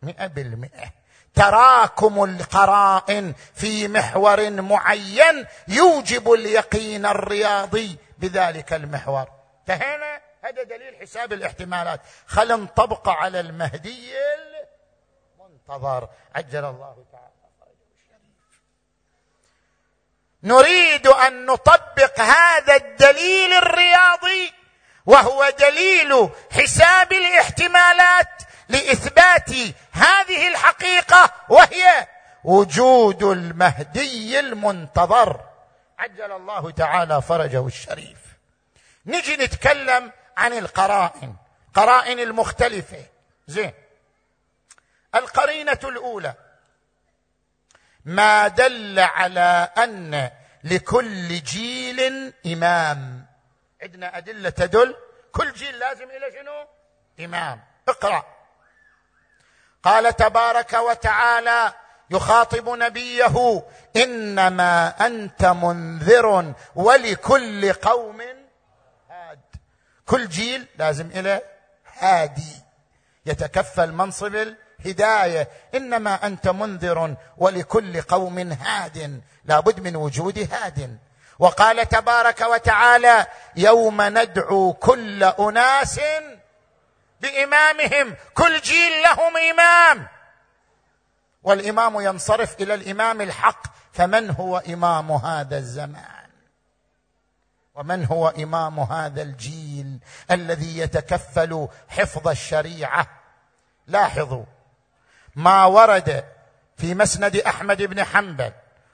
مئة بالمئة. تراكم القرائن في محور معين يوجب اليقين الرياضي بذلك المحور. انتهينا؟ هذا دليل حساب الاحتمالات. خل نطبق على المهدي المنتظر. عجل الله تعالى. نريد أن نطبق هذا الدليل الرياضي. وهو دليل حساب الاحتمالات لإثبات هذه الحقيقة وهي وجود المهدي المنتظر. عجل الله تعالى فرجه الشريف. نجي نتكلم عن القرائن قرائن المختلفة. زين. القرينة الأولى. ما دل على أن لكل جيل إمام. عندنا أدلة تدل كل جيل لازم إلى شنو؟ إمام. اقرأ. قال تبارك وتعالى يخاطب نبيه إنما أنت منذر ولكل قوم هاد. كل جيل لازم إلى هادي. يتكفل منصب الهداية. إنما أنت منذر ولكل قوم هاد. لابد من وجود هاد. وقال تبارك وتعالى يوم ندعو كل أناس بإمامهم كل جيل لهم إمام. والإمام ينصرف إلى الإمام الحق فمن هو إمام هذا الزمان؟ ومن هو إمام هذا الجيل الذي يتكفل حفظ الشريعة؟ لاحظوا ما ورد في مسند أحمد بن حنبل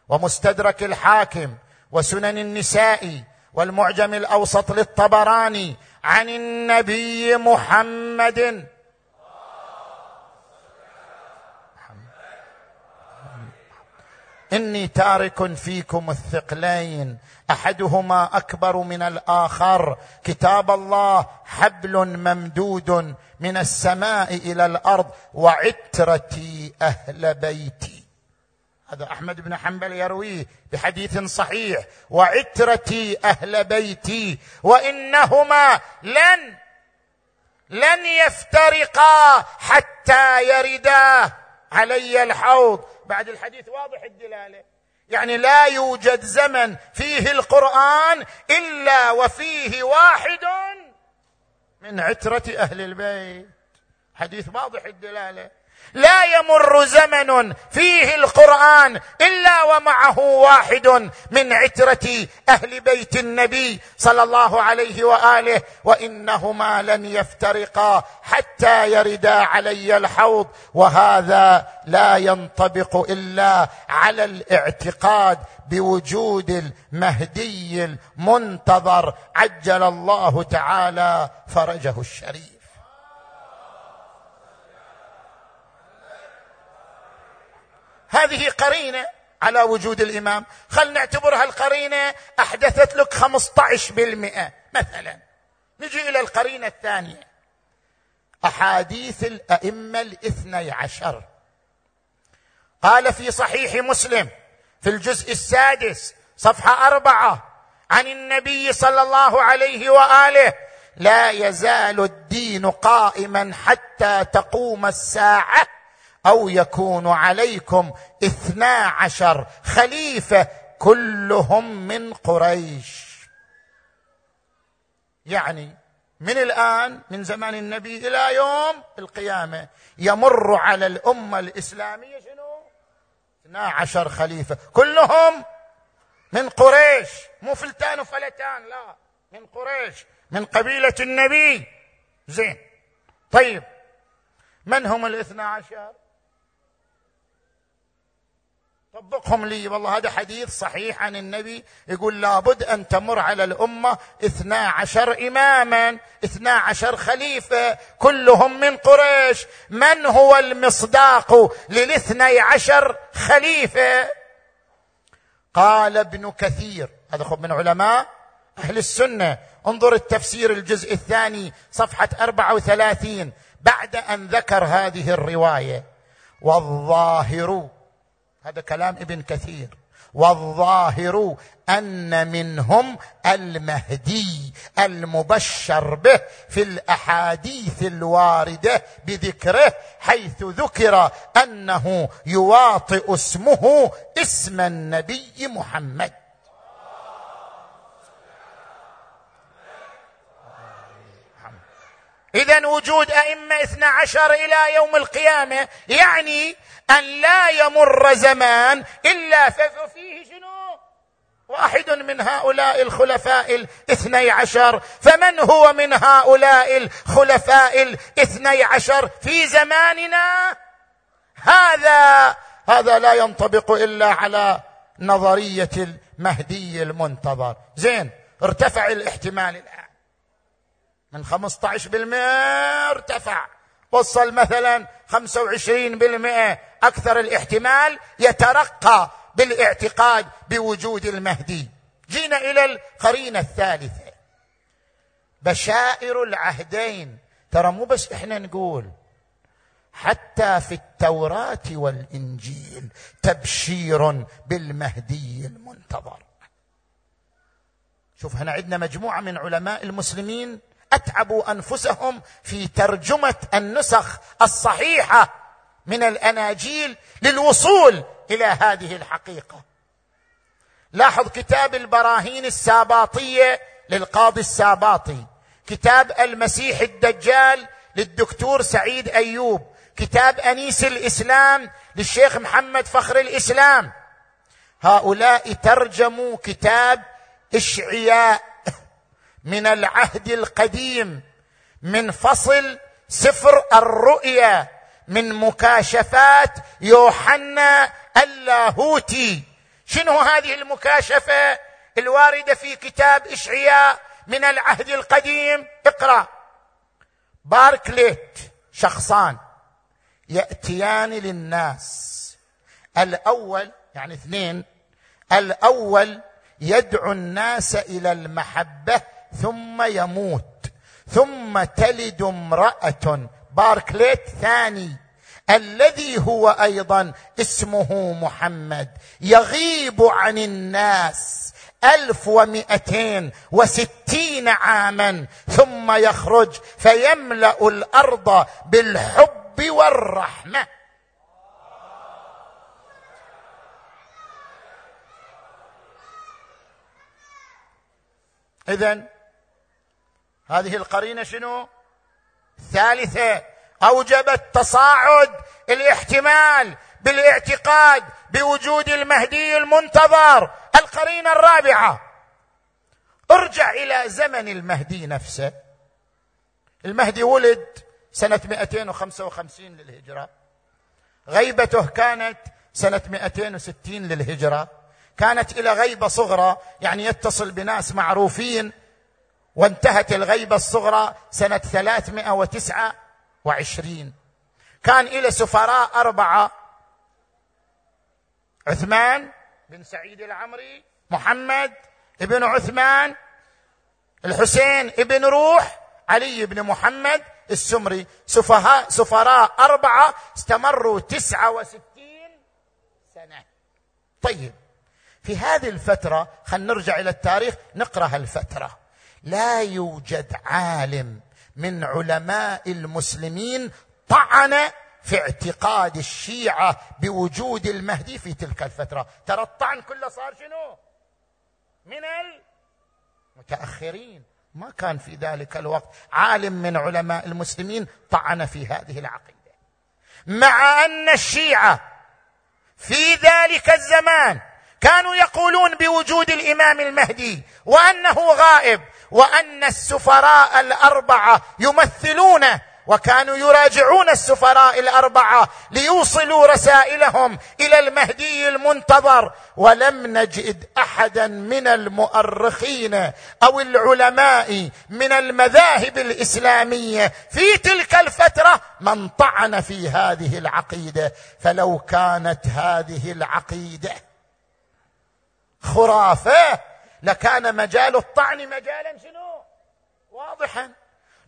ومستدرك الحاكم وسنن النساء والمعجم الأوسط للطبراني عن النبي محمد. إني تارك فيكم الثقلين أحدهما أكبر من الآخر. كتاب الله حبل ممدود من السماء إلى الأرض وعترتي أهل بيتي. هذا أحمد بن حنبل يرويه بحديث صحيح وعترتي أهل بيتي وإنهما لن لن يفترقا حتى يردا علي الحوض. بعد الحديث واضح الدلالة. يعني لا يوجد زمن فيه القرآن إلا وفيه واحد من عترة أهل البيت. حديث واضح الدلالة. لا يمر زمن فيه القرآن إلا ومعه واحد من عترة أهل بيت النبي صلى الله عليه وآله وإنهما لن يفترقا حتى يردا علي الحوض وهذا لا ينطبق إلا على الاعتقاد بوجود المهدي المنتظر عجل الله تعالى فرجه الشريف. هذه قرينة على وجود الإمام. خل نعتبرها القرينة أحدثت لك 15% مثلا. نجي إلى القرينة الثانية. أحاديث الأئمة الاثني عشر. قال في صحيح مسلم في الجزء السادس صفحة أربعة عن النبي صلى الله عليه وآله لا يزال الدين قائما حتى تقوم الساعة أو يكون عليكم اثنا عشر خليفة كلهم من قريش. يعني من الآن من زمان النبي إلى يوم القيامة يمر على الأمة الإسلامية شنو؟ اثنا عشر خليفة. كلهم من قريش. مو فلتان وفلتان لا. من قريش. من قبيلة النبي. زين. طيب. من هم الاثنا عشر طبقهم لي. والله هذا حديث صحيح عن النبي. يقول لابد أن تمر على الأمة اثنا عشر إماما اثنا عشر خليفة كلهم من قريش. من هو المصداق للاثني عشر خليفة؟ قال ابن كثير. هذا خب من علماء أهل السنة. انظر التفسير الجزء الثاني صفحة 34 بعد أن ذكر هذه الرواية. والظاهر هذا كلام ابن كثير. والظاهر أن منهم المهدي المبشر به في الأحاديث الواردة بذكره حيث ذكر أنه يواطئ اسمه اسم النبي محمد. اذا وجود أئمة اثنا عشر إلى يوم القيامة يعني أن لا يمر زمان إلا ففيه شنو واحد من هؤلاء الخلفاء الاثني عشر فمن هو من هؤلاء الخلفاء الاثني عشر في زماننا؟ هذا هذا لا ينطبق إلا على نظرية المهدي المنتظر. زين ارتفع الاحتمال الآن. من 15% ارتفع. وصل مثلا 25% أكثر الاحتمال يترقى بالاعتقاد بوجود المهدي. جينا إلى القرينة الثالثة. بشائر العهدين. ترى مو بس إحنا نقول حتى في التوراة والإنجيل تبشير بالمهدي المنتظر. شوف هنا عندنا مجموعة من علماء المسلمين أتعبوا أنفسهم في ترجمة النسخ الصحيحة من الأناجيل للوصول إلى هذه الحقيقة. لاحظ كتاب البراهين الساباطية للقاضي الساباطي كتاب المسيح الدجال للدكتور سعيد أيوب كتاب أنيس الإسلام للشيخ محمد فخر الإسلام. هؤلاء ترجموا كتاب إشعياء من العهد القديم من فصل سفر الرؤيا من مكاشفات يوحنا اللاهوتي. شنو هذه المكاشفة الواردة في كتاب إشعياء من العهد القديم؟ اقرأ. باركليت شخصان يأتيان للناس. الأول يعني اثنين الأول يدعو الناس إلى المحبة ثم يموت. ثم تلد امرأة. باركليت ثاني. الذي هو أيضا اسمه محمد. يغيب عن الناس ألف ومئتين وستين عاما. ثم يخرج فيملأ الأرض بالحب والرحمة. اذا هذه القرينة شنو؟ الثالثه اوجبت تصاعد الاحتمال بالاعتقاد بوجود المهدي المنتظر القرينة الرابعة. ارجع إلى زمن المهدي نفسه. المهدي ولد سنة 255 للهجرة. غيبته كانت سنة 260 للهجرة. كانت إلى غيبة صغرى يعني يتصل بناس معروفين وانتهت الغيبة الصغرى سنة ثلاثمائة وتسعة وعشرين. كان إلى سفراء أربعة عثمان بن سعيد العمري محمد ابن عثمان الحسين ابن روح علي بن محمد السمري. سفهاء سفراء أربعة استمروا تسعة وستين سنة. طيب في هذه الفترة خلينا نرجع إلى التاريخ نقرأ هالفترة. لا يوجد عالم من علماء المسلمين طعن في اعتقاد الشيعة بوجود المهدي في تلك الفترة. ترى الطعن كله صار شنو؟ من المتاخرين ما كان في ذلك الوقت. عالم من علماء المسلمين طعن في هذه العقيدة. مع أن الشيعة في ذلك الزمان كانوا يقولون بوجود الإمام المهدي وأنه غائب. وأن السفراء الأربعة يمثلونه وكانوا يراجعون السفراء الأربعة ليوصلوا رسائلهم إلى المهدي المنتظر. ولم نجد أحدا من المؤرخين أو العلماء من المذاهب الإسلامية في تلك الفترة من طعن في هذه العقيدة. فلو كانت هذه العقيدة خرافة لكان مجال الطعن مجالا شنو؟ واضحا.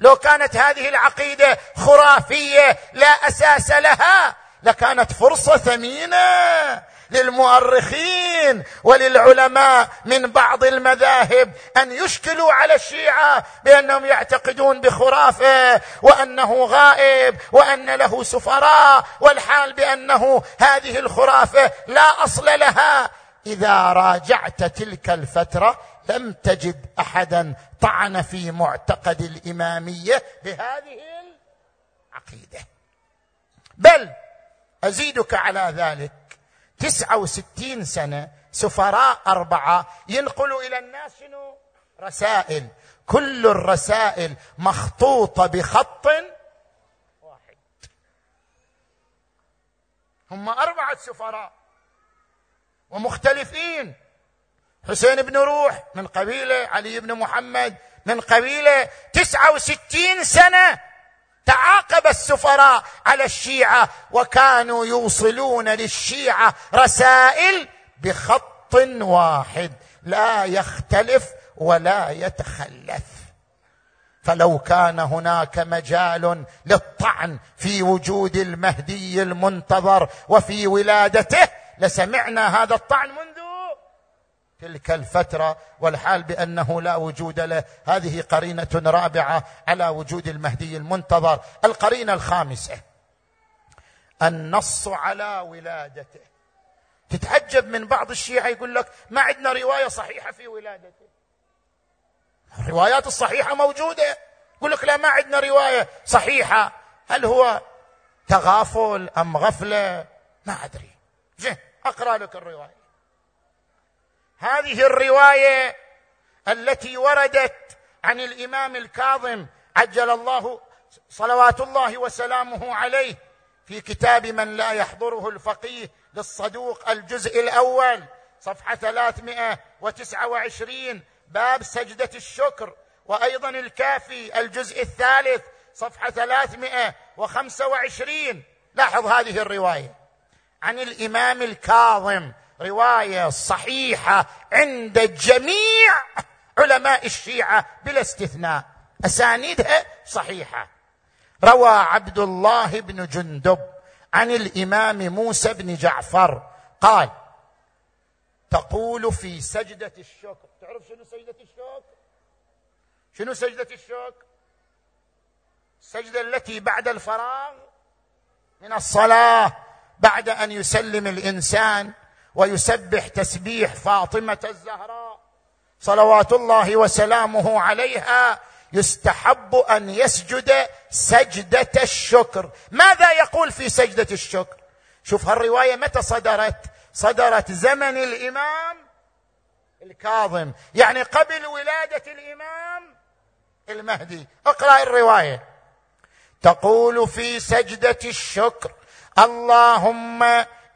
لو كانت هذه العقيدة خرافية لا أساس لها لكانت فرصة ثمينة للمؤرخين وللعلماء من بعض المذاهب أن يشكلوا على الشيعة بأنهم يعتقدون بخرافة وأنه غائب وأن له سفراء والحال بأنه هذه الخرافة لا أصل لها. إذا راجعت تلك الفترة لم تجد أحدا طعن في معتقد الإمامية بهذه العقيدة. بل أزيدك على ذلك تسعة وستين سنة سفراء أربعة ينقلوا إلى الناس شنو؟ رسائل. كل الرسائل مخطوطة بخط واحد. هم أربعة سفراء. ومختلفين. حسين بن روح من قبيلة علي بن محمد من قبيلة تسعة وستين سنة تعاقب السفراء على الشيعة وكانوا يوصلون للشيعة رسائل بخط واحد لا يختلف ولا يتخلف. فلو كان هناك مجال للطعن في وجود المهدي المنتظر وفي ولادته لسمعنا هذا الطعن منذ تلك الفترة والحال بأنه لا وجود له. هذه قرينة رابعة على وجود المهدي المنتظر القرينة الخامسة. النص على ولادته. تتعجب من بعض الشيعة يقول لك ما عندنا رواية صحيحة في ولادته. الروايات الصحيحة موجودة. يقول لك لا ما عندنا رواية صحيحة. هل هو تغافل أم غفلة؟ ما أدري. زين أقرأ لك الرواية. هذه الرواية التي وردت عن الإمام الكاظم عجل الله صلوات الله وسلامه عليه في كتاب من لا يحضره الفقيه للصدوق الجزء الأول صفحة 329 باب سجدة الشكر. وأيضا الكافي الجزء الثالث صفحة 325 لاحظ هذه الرواية. عن الإمام الكاظم. رواية صحيحة عند جميع علماء الشيعة بلا استثناء. أسانيدها صحيحة. روى عبد الله بن جندب عن الإمام موسى بن جعفر. قال تقول في سجدة الشكر تعرف شنو سجدة الشكر شنو سجدة الشكر السجدة التي بعد الفراغ من الصلاة. بعد أن يسلم الإنسان ويسبح تسبيح فاطمة الزهراء صلوات الله وسلامه عليها يستحب أن يسجد سجدة الشكر. ماذا يقول في سجدة الشكر؟ شوف هالرواية متى صدرت؟ صدرت زمن الإمام الكاظم يعني قبل ولادة الإمام المهدي. اقرأ الرواية. تقول في سجدة الشكر اللهم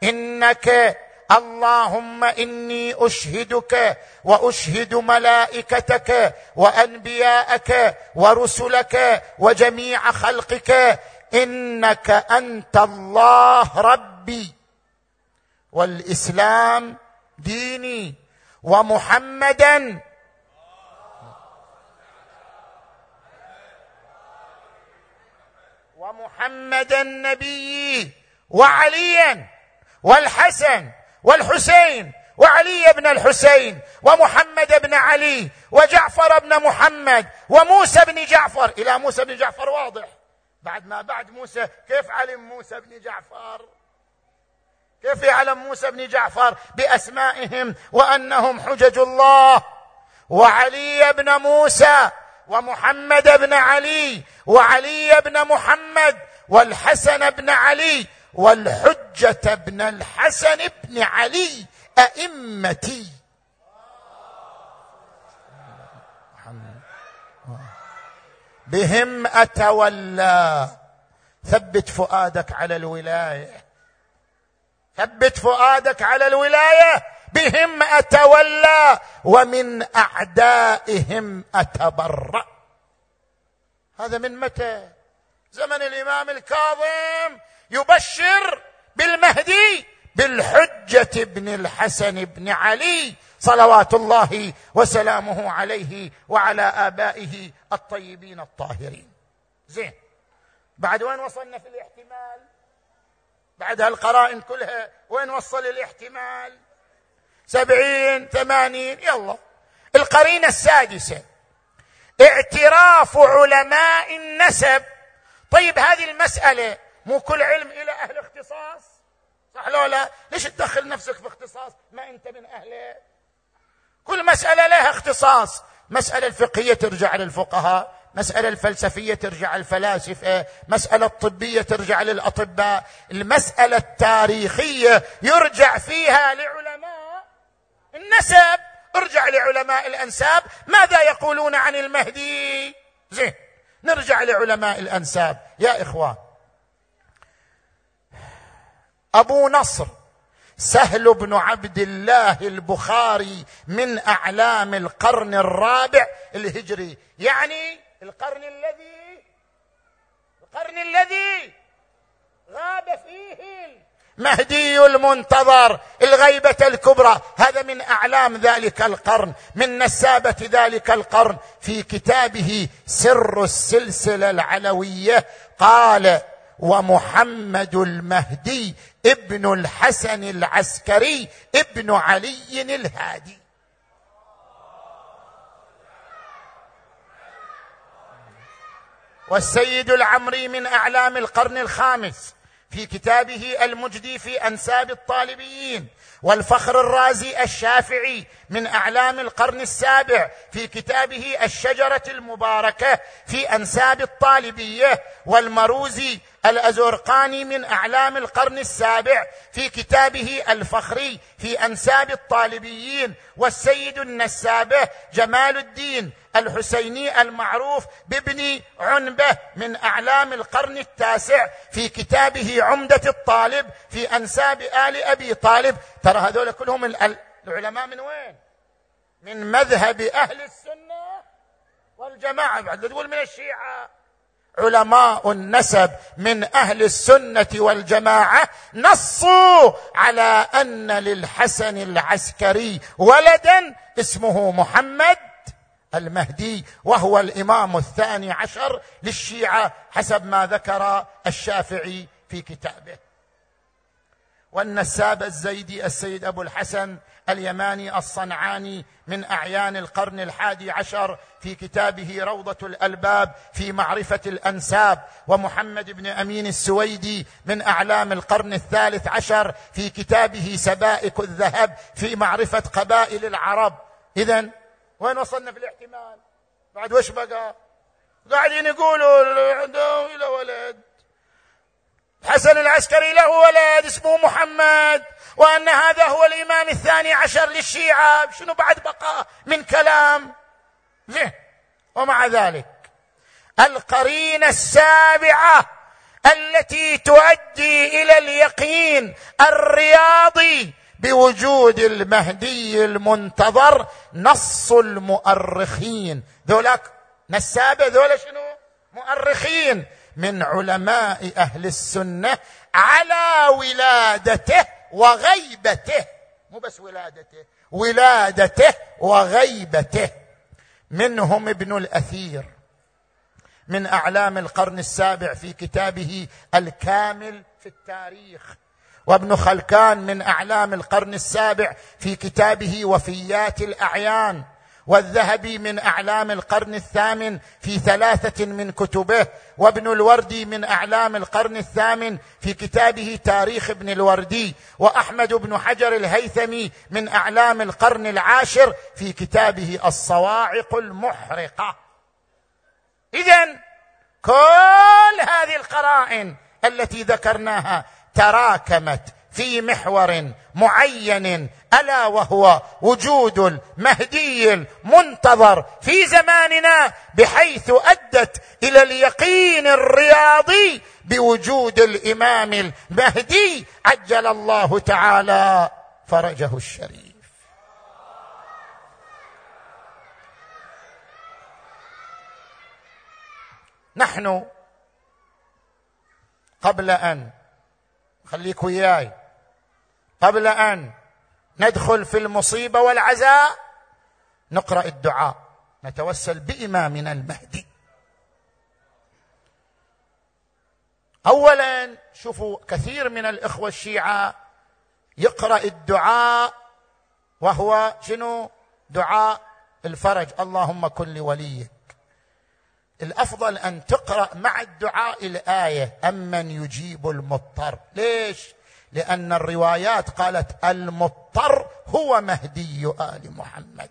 إنك اللهم إني أشهدك وأشهد ملائكتك وأنبياءك ورسلك وجميع خلقك. إنك أنت الله ربي. والإسلام ديني ومحمدا. ومحمدا نبيي. وعليا والحسن والحسين وعلي بن الحسين ومحمد بن علي وجعفر بن محمد وموسى بن جعفر. إلى موسى بن جعفر واضح. بعد ما بعد موسى كيف علم موسى بن جعفر؟ كيف يعلم موسى بن جعفر بأسمائهم وأنهم حجج الله؟ وعلي بن موسى ومحمد بن علي وعلي بن محمد والحسن بن علي والحجة بن الحسن بن علي ائمتي بهم أتولى. ثبت فؤادك على الولاية. ثبت فؤادك على الولاية. بهم أتولى. ومن أعدائهم أتبرأ. هذا من متى؟ زمن الإمام الكاظم. يبشر بالمهدي بالحجة بن الحسن بن علي صلوات الله وسلامه عليه وعلى آبائه الطيبين الطاهرين. زين. بعد وين وصلنا في الاحتمال؟ بعد هالقرائن كلها وين وصل الاحتمال؟ سبعين ثمانين يلا. القرينة السادسة. اعتراف علماء النسب. طيب هذه المسألة مو كل علم إلى أهل اختصاص. صح لو لا؟ ليش تدخل نفسك في اختصاص؟ ما أنت من أهله كل مسألة لها اختصاص. مسألة الفقهية ترجع للفقهاء. مسألة الفلسفية ترجع للفلاسفة. مسألة الطبية ترجع للأطباء. المسألة التاريخية يرجع فيها لعلماء النسب. ارجع لعلماء الأنساب. ماذا يقولون عن المهدي؟ زين نرجع لعلماء الأنساب. يا إخوان أبو نصر سهل بن عبد الله البخاري من أعلام القرن الرابع الهجري. يعني القرن الذي القرن الذي غاب فيه المهدي المنتظر الغيبة الكبرى. هذا من أعلام ذلك القرن من نسابة ذلك القرن. في كتابه سر السلسلة العلوية قال ومحمد المهدي ابن الحسن العسكري ابن علي الهادي. والسيد العمري من أعلام القرن الخامس في كتابه المجدي في أنساب الطالبيين والفخر الرازي الشافعي من أعلام القرن السابع في كتابه الشجرة المباركة في أنساب الطالبية والمروزي الأزرقاني من أعلام القرن السابع في كتابه الفخري في أنساب الطالبيين والسيد النسابة جمال الدين الحسيني المعروف بابن عنبة من أعلام القرن التاسع في كتابه عمدة الطالب في أنساب آل أبي طالب. ترى هذول كلهم العلماء من وين؟ من مذهب أهل السنة والجماعة. بعد تقول من الشيعة. علماء النسب من أهل السنة والجماعة نصوا على أن للحسن العسكري ولدا اسمه محمد المهدي وهو الإمام الثاني عشر للشيعة حسب ما ذكر الشافعي في كتابه. والنساب الزيدي السيد أبو الحسن اليماني الصنعاني من أعيان القرن الحادي عشر في كتابه روضة الألباب في معرفة الأنساب ومحمد بن أمين السويدي من أعلام القرن الثالث عشر في كتابه سبائك الذهب في معرفة قبائل العرب. اذا وين وصلنا في الاحتمال؟ بعد وش بقى؟ قاعدين يقولوا عنده إلى ولد. حسن العسكري له ولد اسمه محمد. وأن هذا هو الإمام الثاني عشر للشيعة. شنو بعد بقى من كلام زين ومع ذلك؟ القرينة السابعة التي تؤدي إلى اليقين الرياضي بوجود المهدي المنتظر نص المؤرخين. ذولاك نسابة ذولا شنو؟ مؤرخين من علماء أهل السنة على ولادته وغيبته مو بس ولادته ولادته وغيبته. منهم ابن الأثير من أعلام القرن السابع في كتابه الكامل في التاريخ. وابن خلكان من أعلام القرن السابع في كتابه وفيات الأعيان. والذهبي من أعلام القرن الثامن في ثلاثة من كتبه وابن الوردي من أعلام القرن الثامن في كتابه تاريخ ابن الوردي وأحمد بن حجر الهيثمي من أعلام القرن العاشر في كتابه الصواعق المحرقة. اذا كل هذه القرائن التي ذكرناها تراكمت في محور معين ألا وهو وجود المهدي المنتظر في زماننا بحيث أدت إلى اليقين الرياضي بوجود الإمام المهدي عجل الله تعالى فرجه الشريف. نحن قبل أن خليك وياي قبل أن ندخل في المصيبة والعزاء نقرأ الدعاء. نتوسل بإمامنا المهدي. اولا شوفوا كثير من الإخوة الشيعة يقرأ الدعاء وهو شنو؟ دعاء الفرج. اللهم كن لوليك. الأفضل أن تقرأ مع الدعاء الآية أمن يجيب المضطر. ليش؟ لأن الروايات قالت المضطر هو مهدي آل محمد.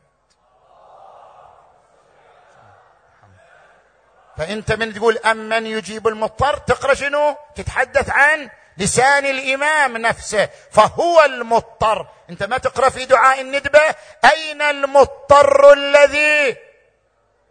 فأنت من تقول أمن يجيب المضطر؟ تقرأ شنو؟ تتحدث عن لسان الإمام نفسه فهو المضطر. أنت ما تقرأ في دعاء الندبة؟ أين المضطر الذي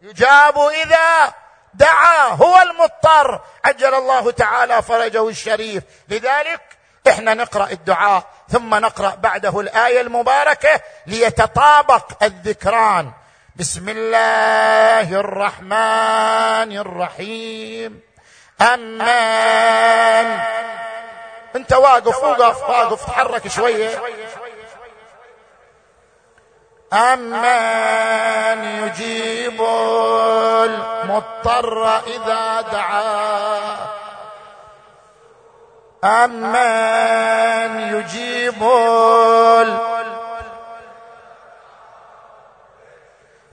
يجاب إذا دعا؟ هو المضطر. عجل الله تعالى فرجه الشريف. لذلك إحنا نقرأ الدعاء ثم نقرأ بعده الآية المباركة ليتطابق الذكران. بسم الله الرحمن الرحيم. أمان انت واقف وقف واقف تحرك شوية. أمن يجيب المضطر إذا دعاه أمن يجيب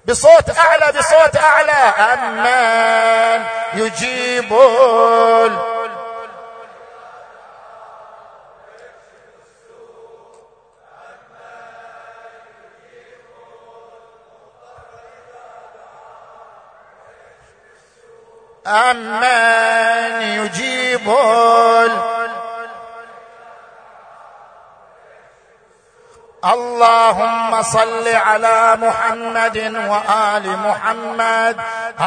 بصوت أعلى بصوت أعلى. أمن يجيب أمن يجيب اللهم صل على محمد وآل محمد.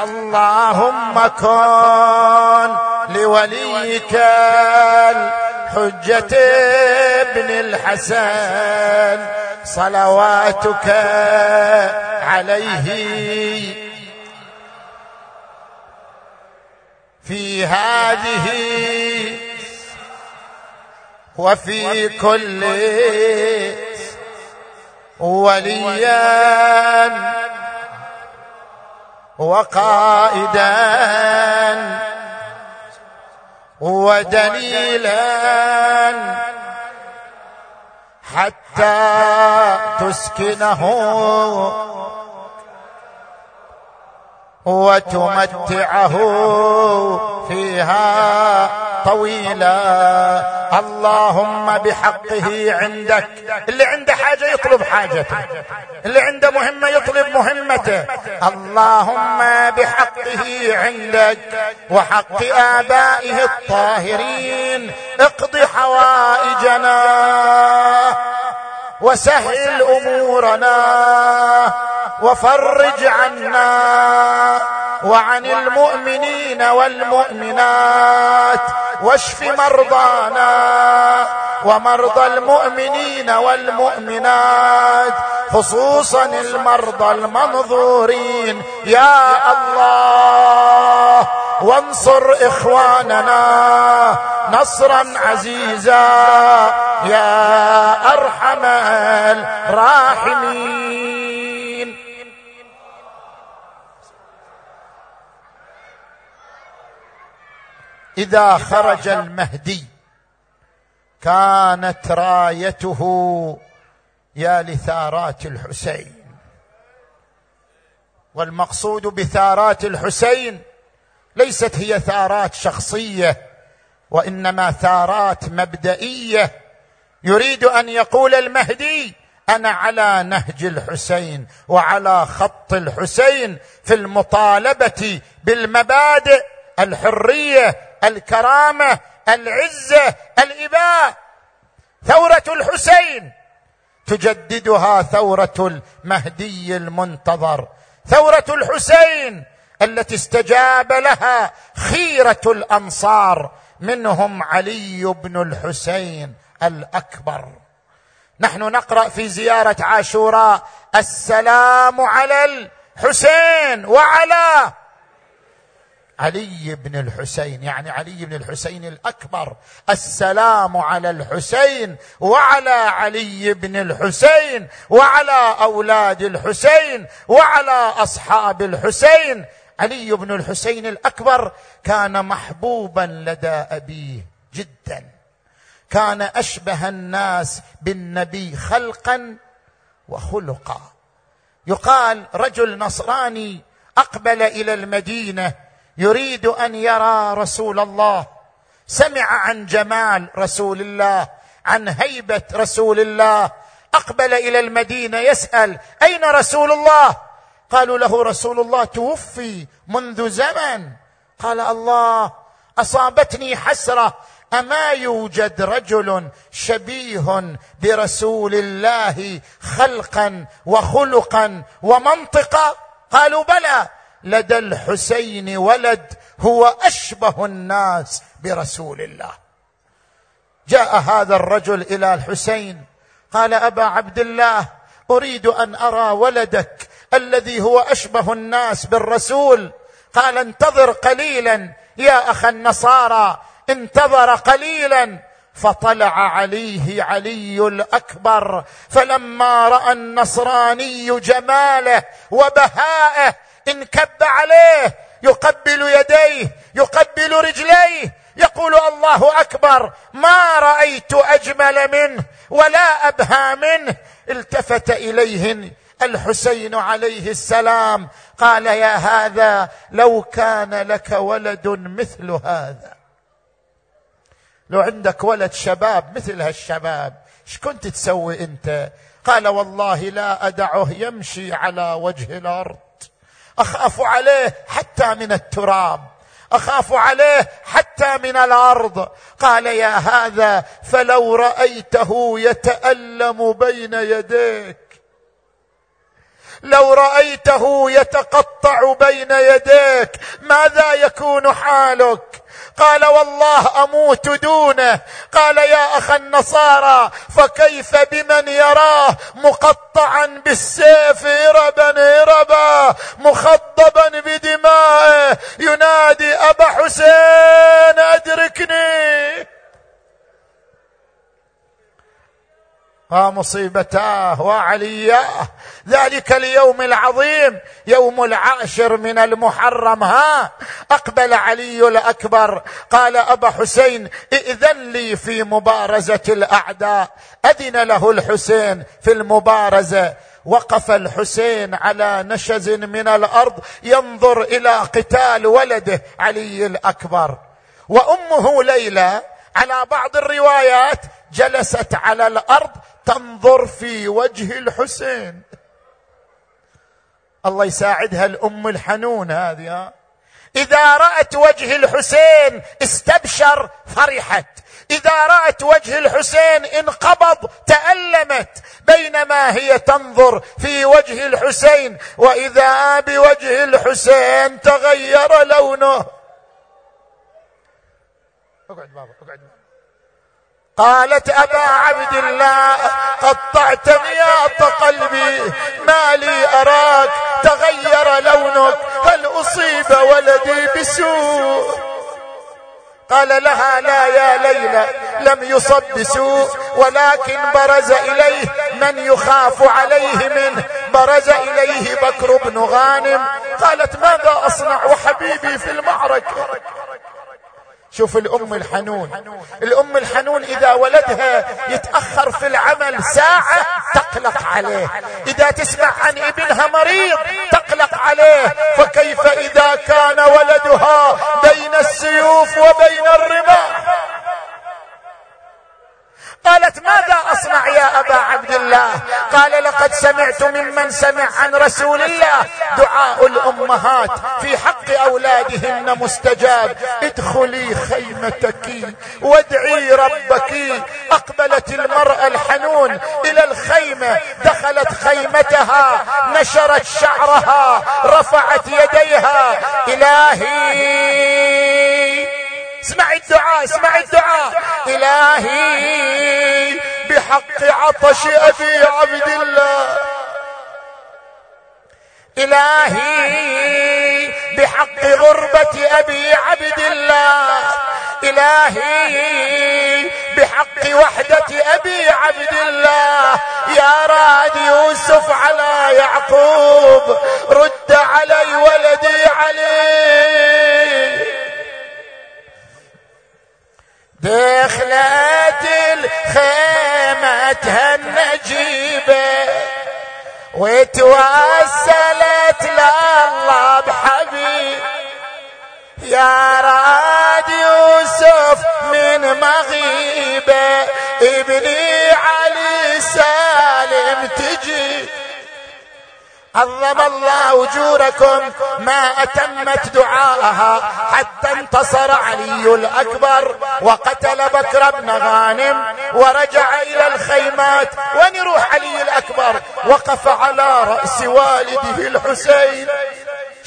اللهم كن لوليك الحجة ابن الحسن. صلواتك عليه في هذه وفي كل وليا وقائدا ودليلا حتى تسكنه وتمتعه فيها طويلا. اللهم بحقه عندك. اللي عنده حاجة يطلب حاجته. اللي عنده مهمة يطلب مهمته. اللهم بحقه عندك. وحق آبائه الطاهرين. اقض حوائجنا. وسهل أمورنا. وفرج عنا وعن المؤمنين والمؤمنات واشف مرضانا ومرضى المؤمنين والمؤمنات خصوصا المرضى المنظورين. يا الله وانصر إخواننا نصرا عزيزا. يا أرحم الراحمين. إذا خرج المهدي. كانت رايته يا لثارات الحسين. والمقصود بثارات الحسين ليست هي ثارات شخصية وإنما ثارات مبدئية. يريد أن يقول المهدي أنا على نهج الحسين وعلى خط الحسين في المطالبة بالمبادئ الحرية الكرامة العزة الإباء. ثورة الحسين. تجددها ثورة المهدي المنتظر. ثورة الحسين التي استجاب لها خيرة الأنصار. منهم علي بن الحسين الأكبر. نحن نقرأ في زيارة عاشوراء. السلام على الحسين وعلى علي بن الحسين يعني علي بن الحسين الأكبر. السلام على الحسين وعلى علي بن الحسين وعلى أولاد الحسين وعلى أصحاب الحسين. علي بن الحسين الأكبر كان محبوبا لدى أبيه جدا. كان أشبه الناس بالنبي خلقا وخلقا. يقال رجل نصراني أقبل إلى المدينة يريد أن يرى رسول الله. سمع عن جمال رسول الله عن هيبة رسول الله. أقبل إلى المدينة يسأل أين رسول الله؟ قالوا له رسول الله توفي منذ زمن. قال الله أصابتني حسرة. أما يوجد رجل شبيه برسول الله خلقا وخلقا ومنطقا؟ قالوا بلى. لدى الحسين ولد هو أشبه الناس برسول الله. جاء هذا الرجل إلى الحسين قال أبا عبد الله أريد أن أرى ولدك الذي هو أشبه الناس بالرسول. قال انتظر قليلا يا أخ النصارى انتظر قليلا. فطلع عليه علي الأكبر فلما رأى النصراني جماله وبهائه انكب عليه يقبل يديه يقبل رجليه يقول الله أكبر ما رأيت أجمل منه ولا أبهى منه. التفت اليه الحسين عليه السلام قال يا هذا لو كان لك ولد مثل هذا. لو عندك ولد شباب مثل هالشباب إيش كنت تسوي أنت؟ قال والله لا أدعه يمشي على وجه الأرض. أخاف عليه حتى من التراب. أخاف عليه حتى من الأرض. قال يا هذا فلو رأيته يتألم بين يديك. لو رأيته يتقطع بين يديك. ماذا يكون حالك؟ قال والله أموت دونه. قال يا أخ النصارى فكيف بمن يراه؟ مقطعا بالسيف هربا هربا مخضبا بدمائه. ينادي أبا حسين أدركني. ومصيبتاه وعلياه ذلك اليوم العظيم يوم العاشر من المحرم ها؟ أقبل علي الأكبر. قال أبا حسين إئذن لي في مبارزة الأعداء. أذن له الحسين في المبارزة. وقف الحسين على نشز من الأرض ينظر إلى قتال ولده علي الأكبر. وأمه ليلى على بعض الروايات جلست على الأرض تنظر في وجه الحسين. الله يساعدها الأم الحنون هذه إذا رأت وجه الحسين استبشر فرحت. إذا رأت وجه الحسين انقبض تألمت. بينما هي تنظر في وجه الحسين وإذا بوجه الحسين تغير لونه. أقعد بابا أقعد بابا. قالت أبا عبد الله قطعت مياط قلبي ما لي أراك تغير لونك هل أصيب ولدي بسوء؟ قال لها لا يا ليلى لم يصب بسوء ولكن برز إليه من يخاف عليه منه برز إليه بكر بن غانم. قالت ماذا أصنع وحبيبي في المعركة؟ شوف الأم الحنون. الأم الحنون إذا ولدها يتأخر في العمل ساعة تقلق عليه. إذا تسمع عن ابنها مريض تقلق عليه. فكيف إذا كان ولدها بين السيوف وبين الرماح قالت ماذا أصنع يا أبا عبد الله؟ قال لقد سمعت ممن سمع عن رسول الله. دعاء الأمهات في حق أولادهن مستجاب. ادخلي خيمتك وادعي ربك. أقبلت المرأة الحنون إلى الخيمة. دخلت خيمتها. نشرت شعرها. رفعت يديها. إلهي اسمع الدعاء اسمع الدعاء. إلهي بحق عطش أبي عبد الله. إلهي بحق غربة أبي عبد الله. إلهي بحق وحدة أبي عبد الله. يا راد يوسف على يعقوب رد علي ولدي علي. دخلت الخيمة النجيبة وتوسلت لله بحبيب. يا راد يوسف من مغيبة ابني علي سالم تجي. عظم الله أجوركم ما أتمت دعاءها حتى انتصر علي الأكبر وقتل بكر بن غانم ورجع إلى الخيمات وين يروح علي الأكبر وقف على رأس والده الحسين.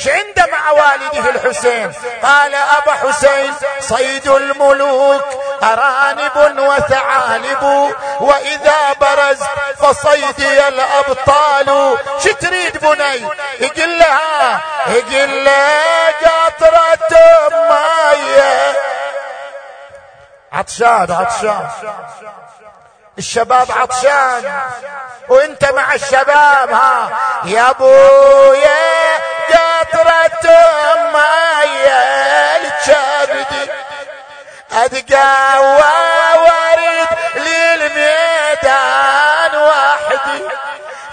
عنده مع والده الحسين؟ قال أبا حسين صيد الملوك. أرانب وثعالب وإذا برز فصيدي الأبطال. شو تريد بني يقول لها يقول له قطرة مايه عطشان عطشان. الشباب عطشان. وانت مع الشباب ها. يا أبويا قطرة الكبدي اتقوى وارد للميدان وحدي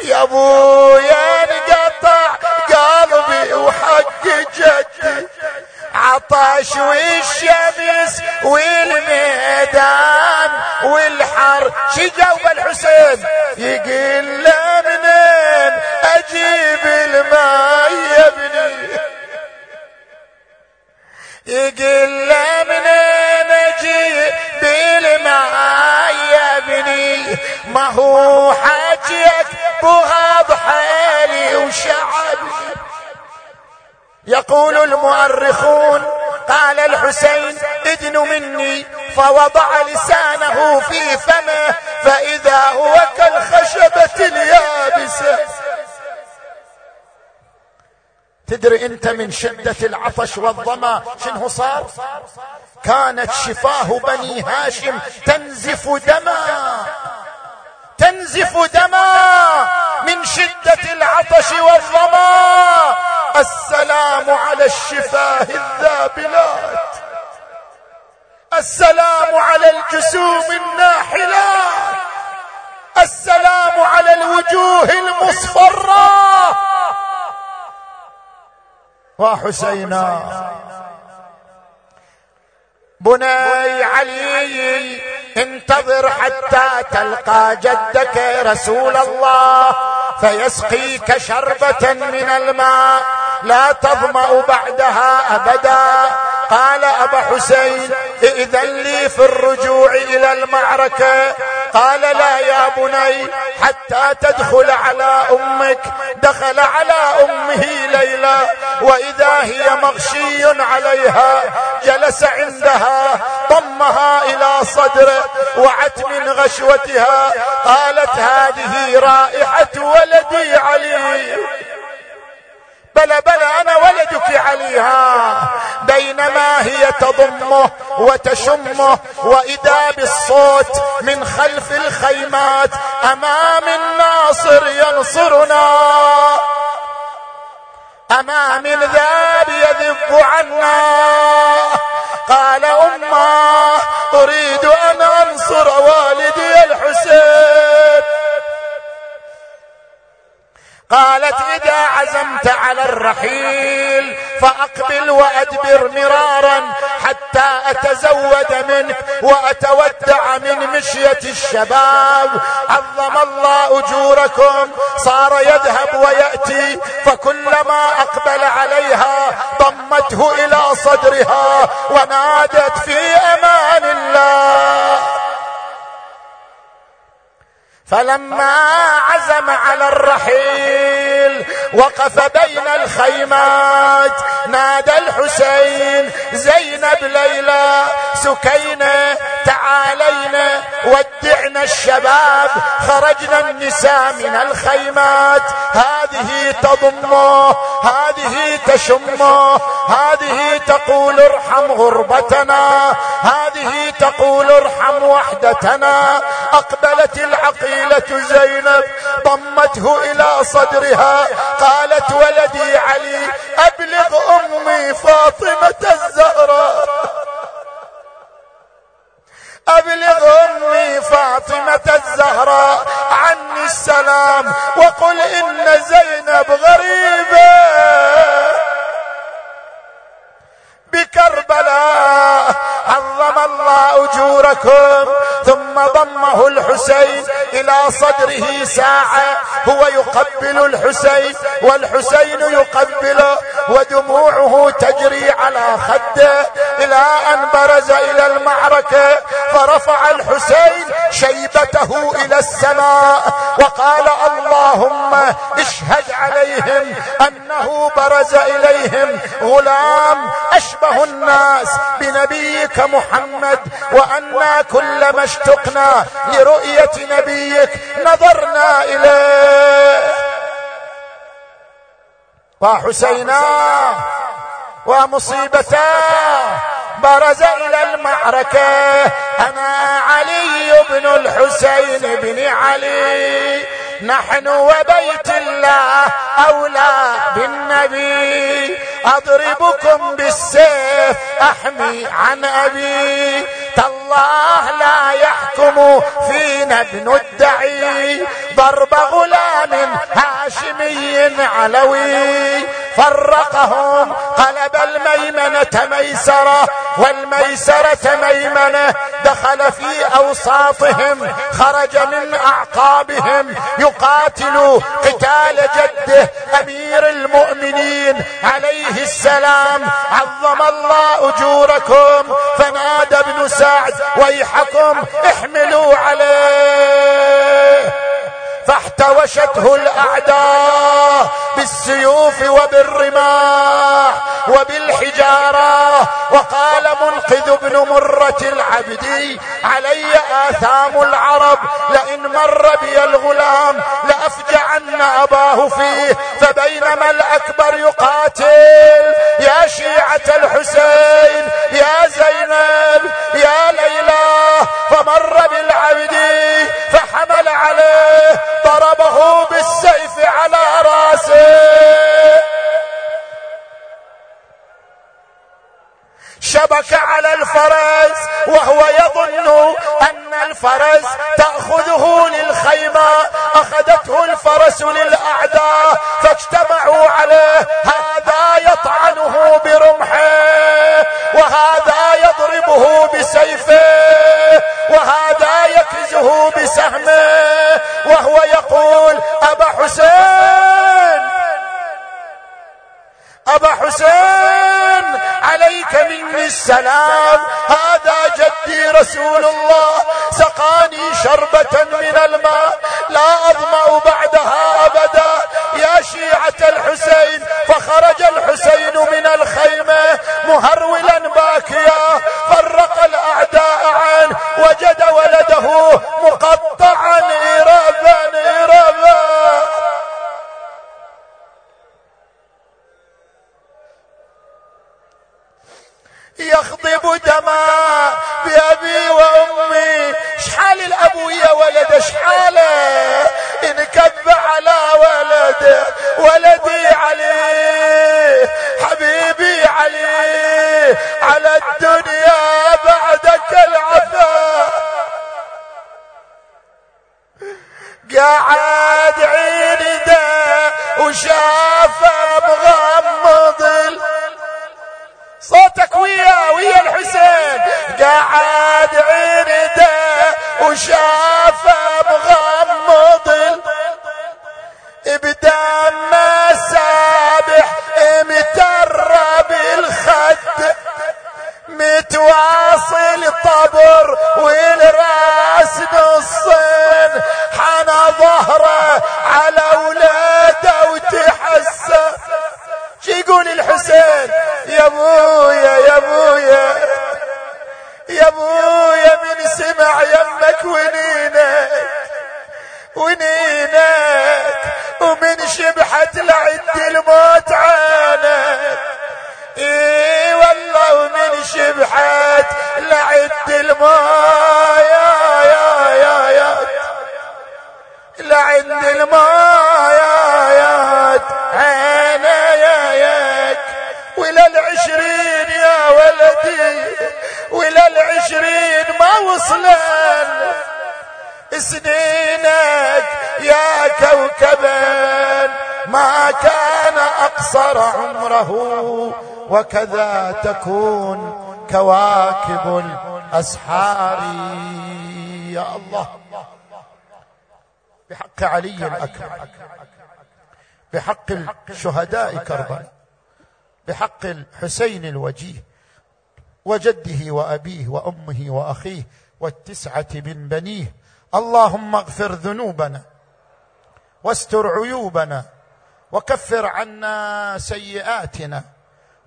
يا أبويا انقطع قلبي وحق جدي. عطش والشمس والميدان والحر. شي جاوب الحسين؟ يقول له منين أجيب الماء يا ابني؟ يقول له منين أجيب الماء يا ابني. ما هو حاجيك بغض حالي وشعبي يقول المؤرخون قال الحسين ادن مني فوضع لسانه في فمه فإذا هو كالخشبة اليابسة. تدري انت من شدة العطش والظما شنو صار؟ كانت شفاه بني هاشم تنزف دما تنزف دما من شدة العطش والظما. السلام على الشفاه الذابلات. السلام على الجسوم الناحلات. السلام على الوجوه المصفرة. وحسينا بني علي انتظر حتى تلقى جدك رسول الله فيسقيك شربة من الماء لا تظمأ بعدها أبدا. قال أبا حسين ائذن لي في الرجوع إلى المعركة. قال لا يا بني حتى تدخل على أمك. دخل على أمه ليلى وإذا هي مغشي عليها جلس عندها ضمها إلى صدره وعت من غشوتها. قالت هذه رائحة ولدي علي. بلى بلى أنا ولدك عليها بينما هي تضمه وتشمه وإذا بالصوت من خلف الخيمات أمام الناصر ينصرنا. أمام الذاب يذب عنا. قال أمة أريد أن أنصر والدي الحسين. قالت إذا عزمت على الرحيل فأقبل وأدبر مرارا حتى أتزود منك وأتودع من مشية الشباب. عظم الله أجوركم صار يذهب ويأتي فكلما أقبل عليها ضمته إلى صدرها ونادت في أمان الله. فلما عزم على الرحيل وقف بين الخيمات. نادى الحسين زينب ليلى سكينة تعالينا ودعنا الشباب. خرجنا النساء من الخيمات. هذه تضمه هذه تشمه هذه تقول ارحم غربتنا هذه تقول ارحم وحدتنا. أقبلت العقيلة زينب ضمته إلى صدرها. قالت ولدي علي أبلغ أمي فاطمة الزهراء. أبلغ أمي فاطمة الزهراء عني السلام وقل إن زينب غريبة. بكربلاء. عظم الله أجوركم ثم ضمه الحسين إلى صدره ساعة. هو يقبل الحسين والحسين يقبله ودموعه تجري على خده. إلى أن برز إلى المعركة فرفع الحسين شيبته إلى السماء. وقال اللهم اشهد عليهم أنه برز إليهم غلام أشبه الناس بنبيك محمد وأنا كلما اشتقنا لرؤية نبيك نظرنا إليه. وحسينا ومصيبتاه برز إلى المعركة. أنا علي بن الحسين بن علي. نحن وبيت الله أولى بالنبي. أضربكم بالسيف أحمي عن أبي. تالله لا يحكم فينا ابن الدعي. ضرب غلام هاشمي علوي. فرقهم. قلب الميمنة ميسرة والميسرة ميمنة. دخل في أوساطهم خرج من أعقابهم. يقاتل قتال جده أمير المؤمنين. عليه السلام عظم الله أجوركم. فنادى ابن سعد ويحكم احملوا عليه. فاحتوشته الأعداء بالسيوف وبالرماح وبالحجارة. وقال منقذ بن مرة العبدي علي آثام العرب. لئن مر بي الغلام لأفجعن أباه فيه. فبينما الأكبر يقاتل يا شيعة الحسين يا زينب يا ليلى. فمر بالعبد فحمل عليه ضربه بالسيف على راسه. شبك على الفرس وهو يظن أن الفرس تأخذه للخيمة. أخذته الفرس للأعداء فاجتمعوا عليه. هذا يطعنه برمحه وهذا يضربه بسيفه وهذا يكزه بسهمه وهو يقول أبا حسين أبا حسين عليك مني السلام. هذا جدي رسول الله. سقاني شربة من الماء. لا أظمأ بعدها أبدا. يا شيعة الحسين فخرج الحسين من الخيمة مهرولا باكيا. فرق الأعداء عنه. وجد ولده مقطعا إرابا إرابا يخضب دماء بأبي وأمي شحال الأبو يا ولد شحاله انكب على ولده ولدي علي حبيبي علي على الدنيا بعدك العفا. قاعد عينده وشافه مغمض صوتك ويا ويا الحسين. قاعد عنده وشافه مغمض بدم سابح مترب الخد متواصل طبر والراس وكذا تكون كواكب الأسحار. يا الله. بحق علي الأكبر. بحق الشهداء كربلاء. بحق الحسين الوجيه. وجده وأبيه وأمه وأخيه والتسعة من بنيه. اللهم اغفر ذنوبنا. واستر عيوبنا. وكفر عنا سيئاتنا.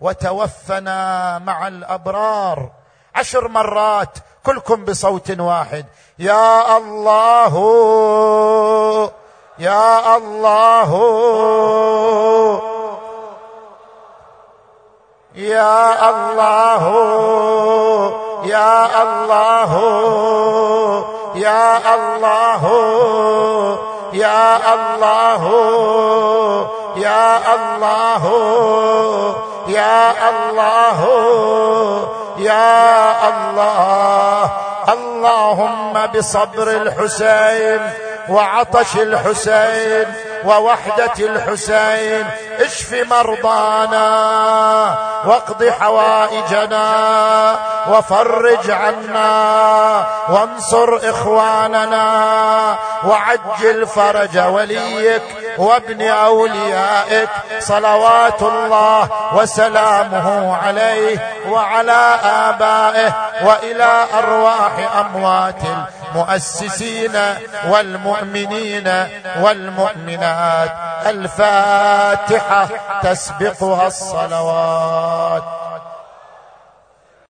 وتوفنا مع الأبرار. عشر مرات كلكم بصوت واحد. يا الله يا الله يا الله يا الله يا الله يا الله يا الله. یا اللہ ہو یا اللہ اللهم بصبر الحسين وعطش الحسين ووحدة الحسين اشف مرضانا واقض حوائجنا وفرج عنا وانصر إخواننا وعجل فرج وليك وابن أوليائك صلوات الله وسلامه عليه وعلى آبائه وإلى ارواح أموات المؤسسين والمؤمنين والمؤمنات. الفاتحة تسبقها الصلوات.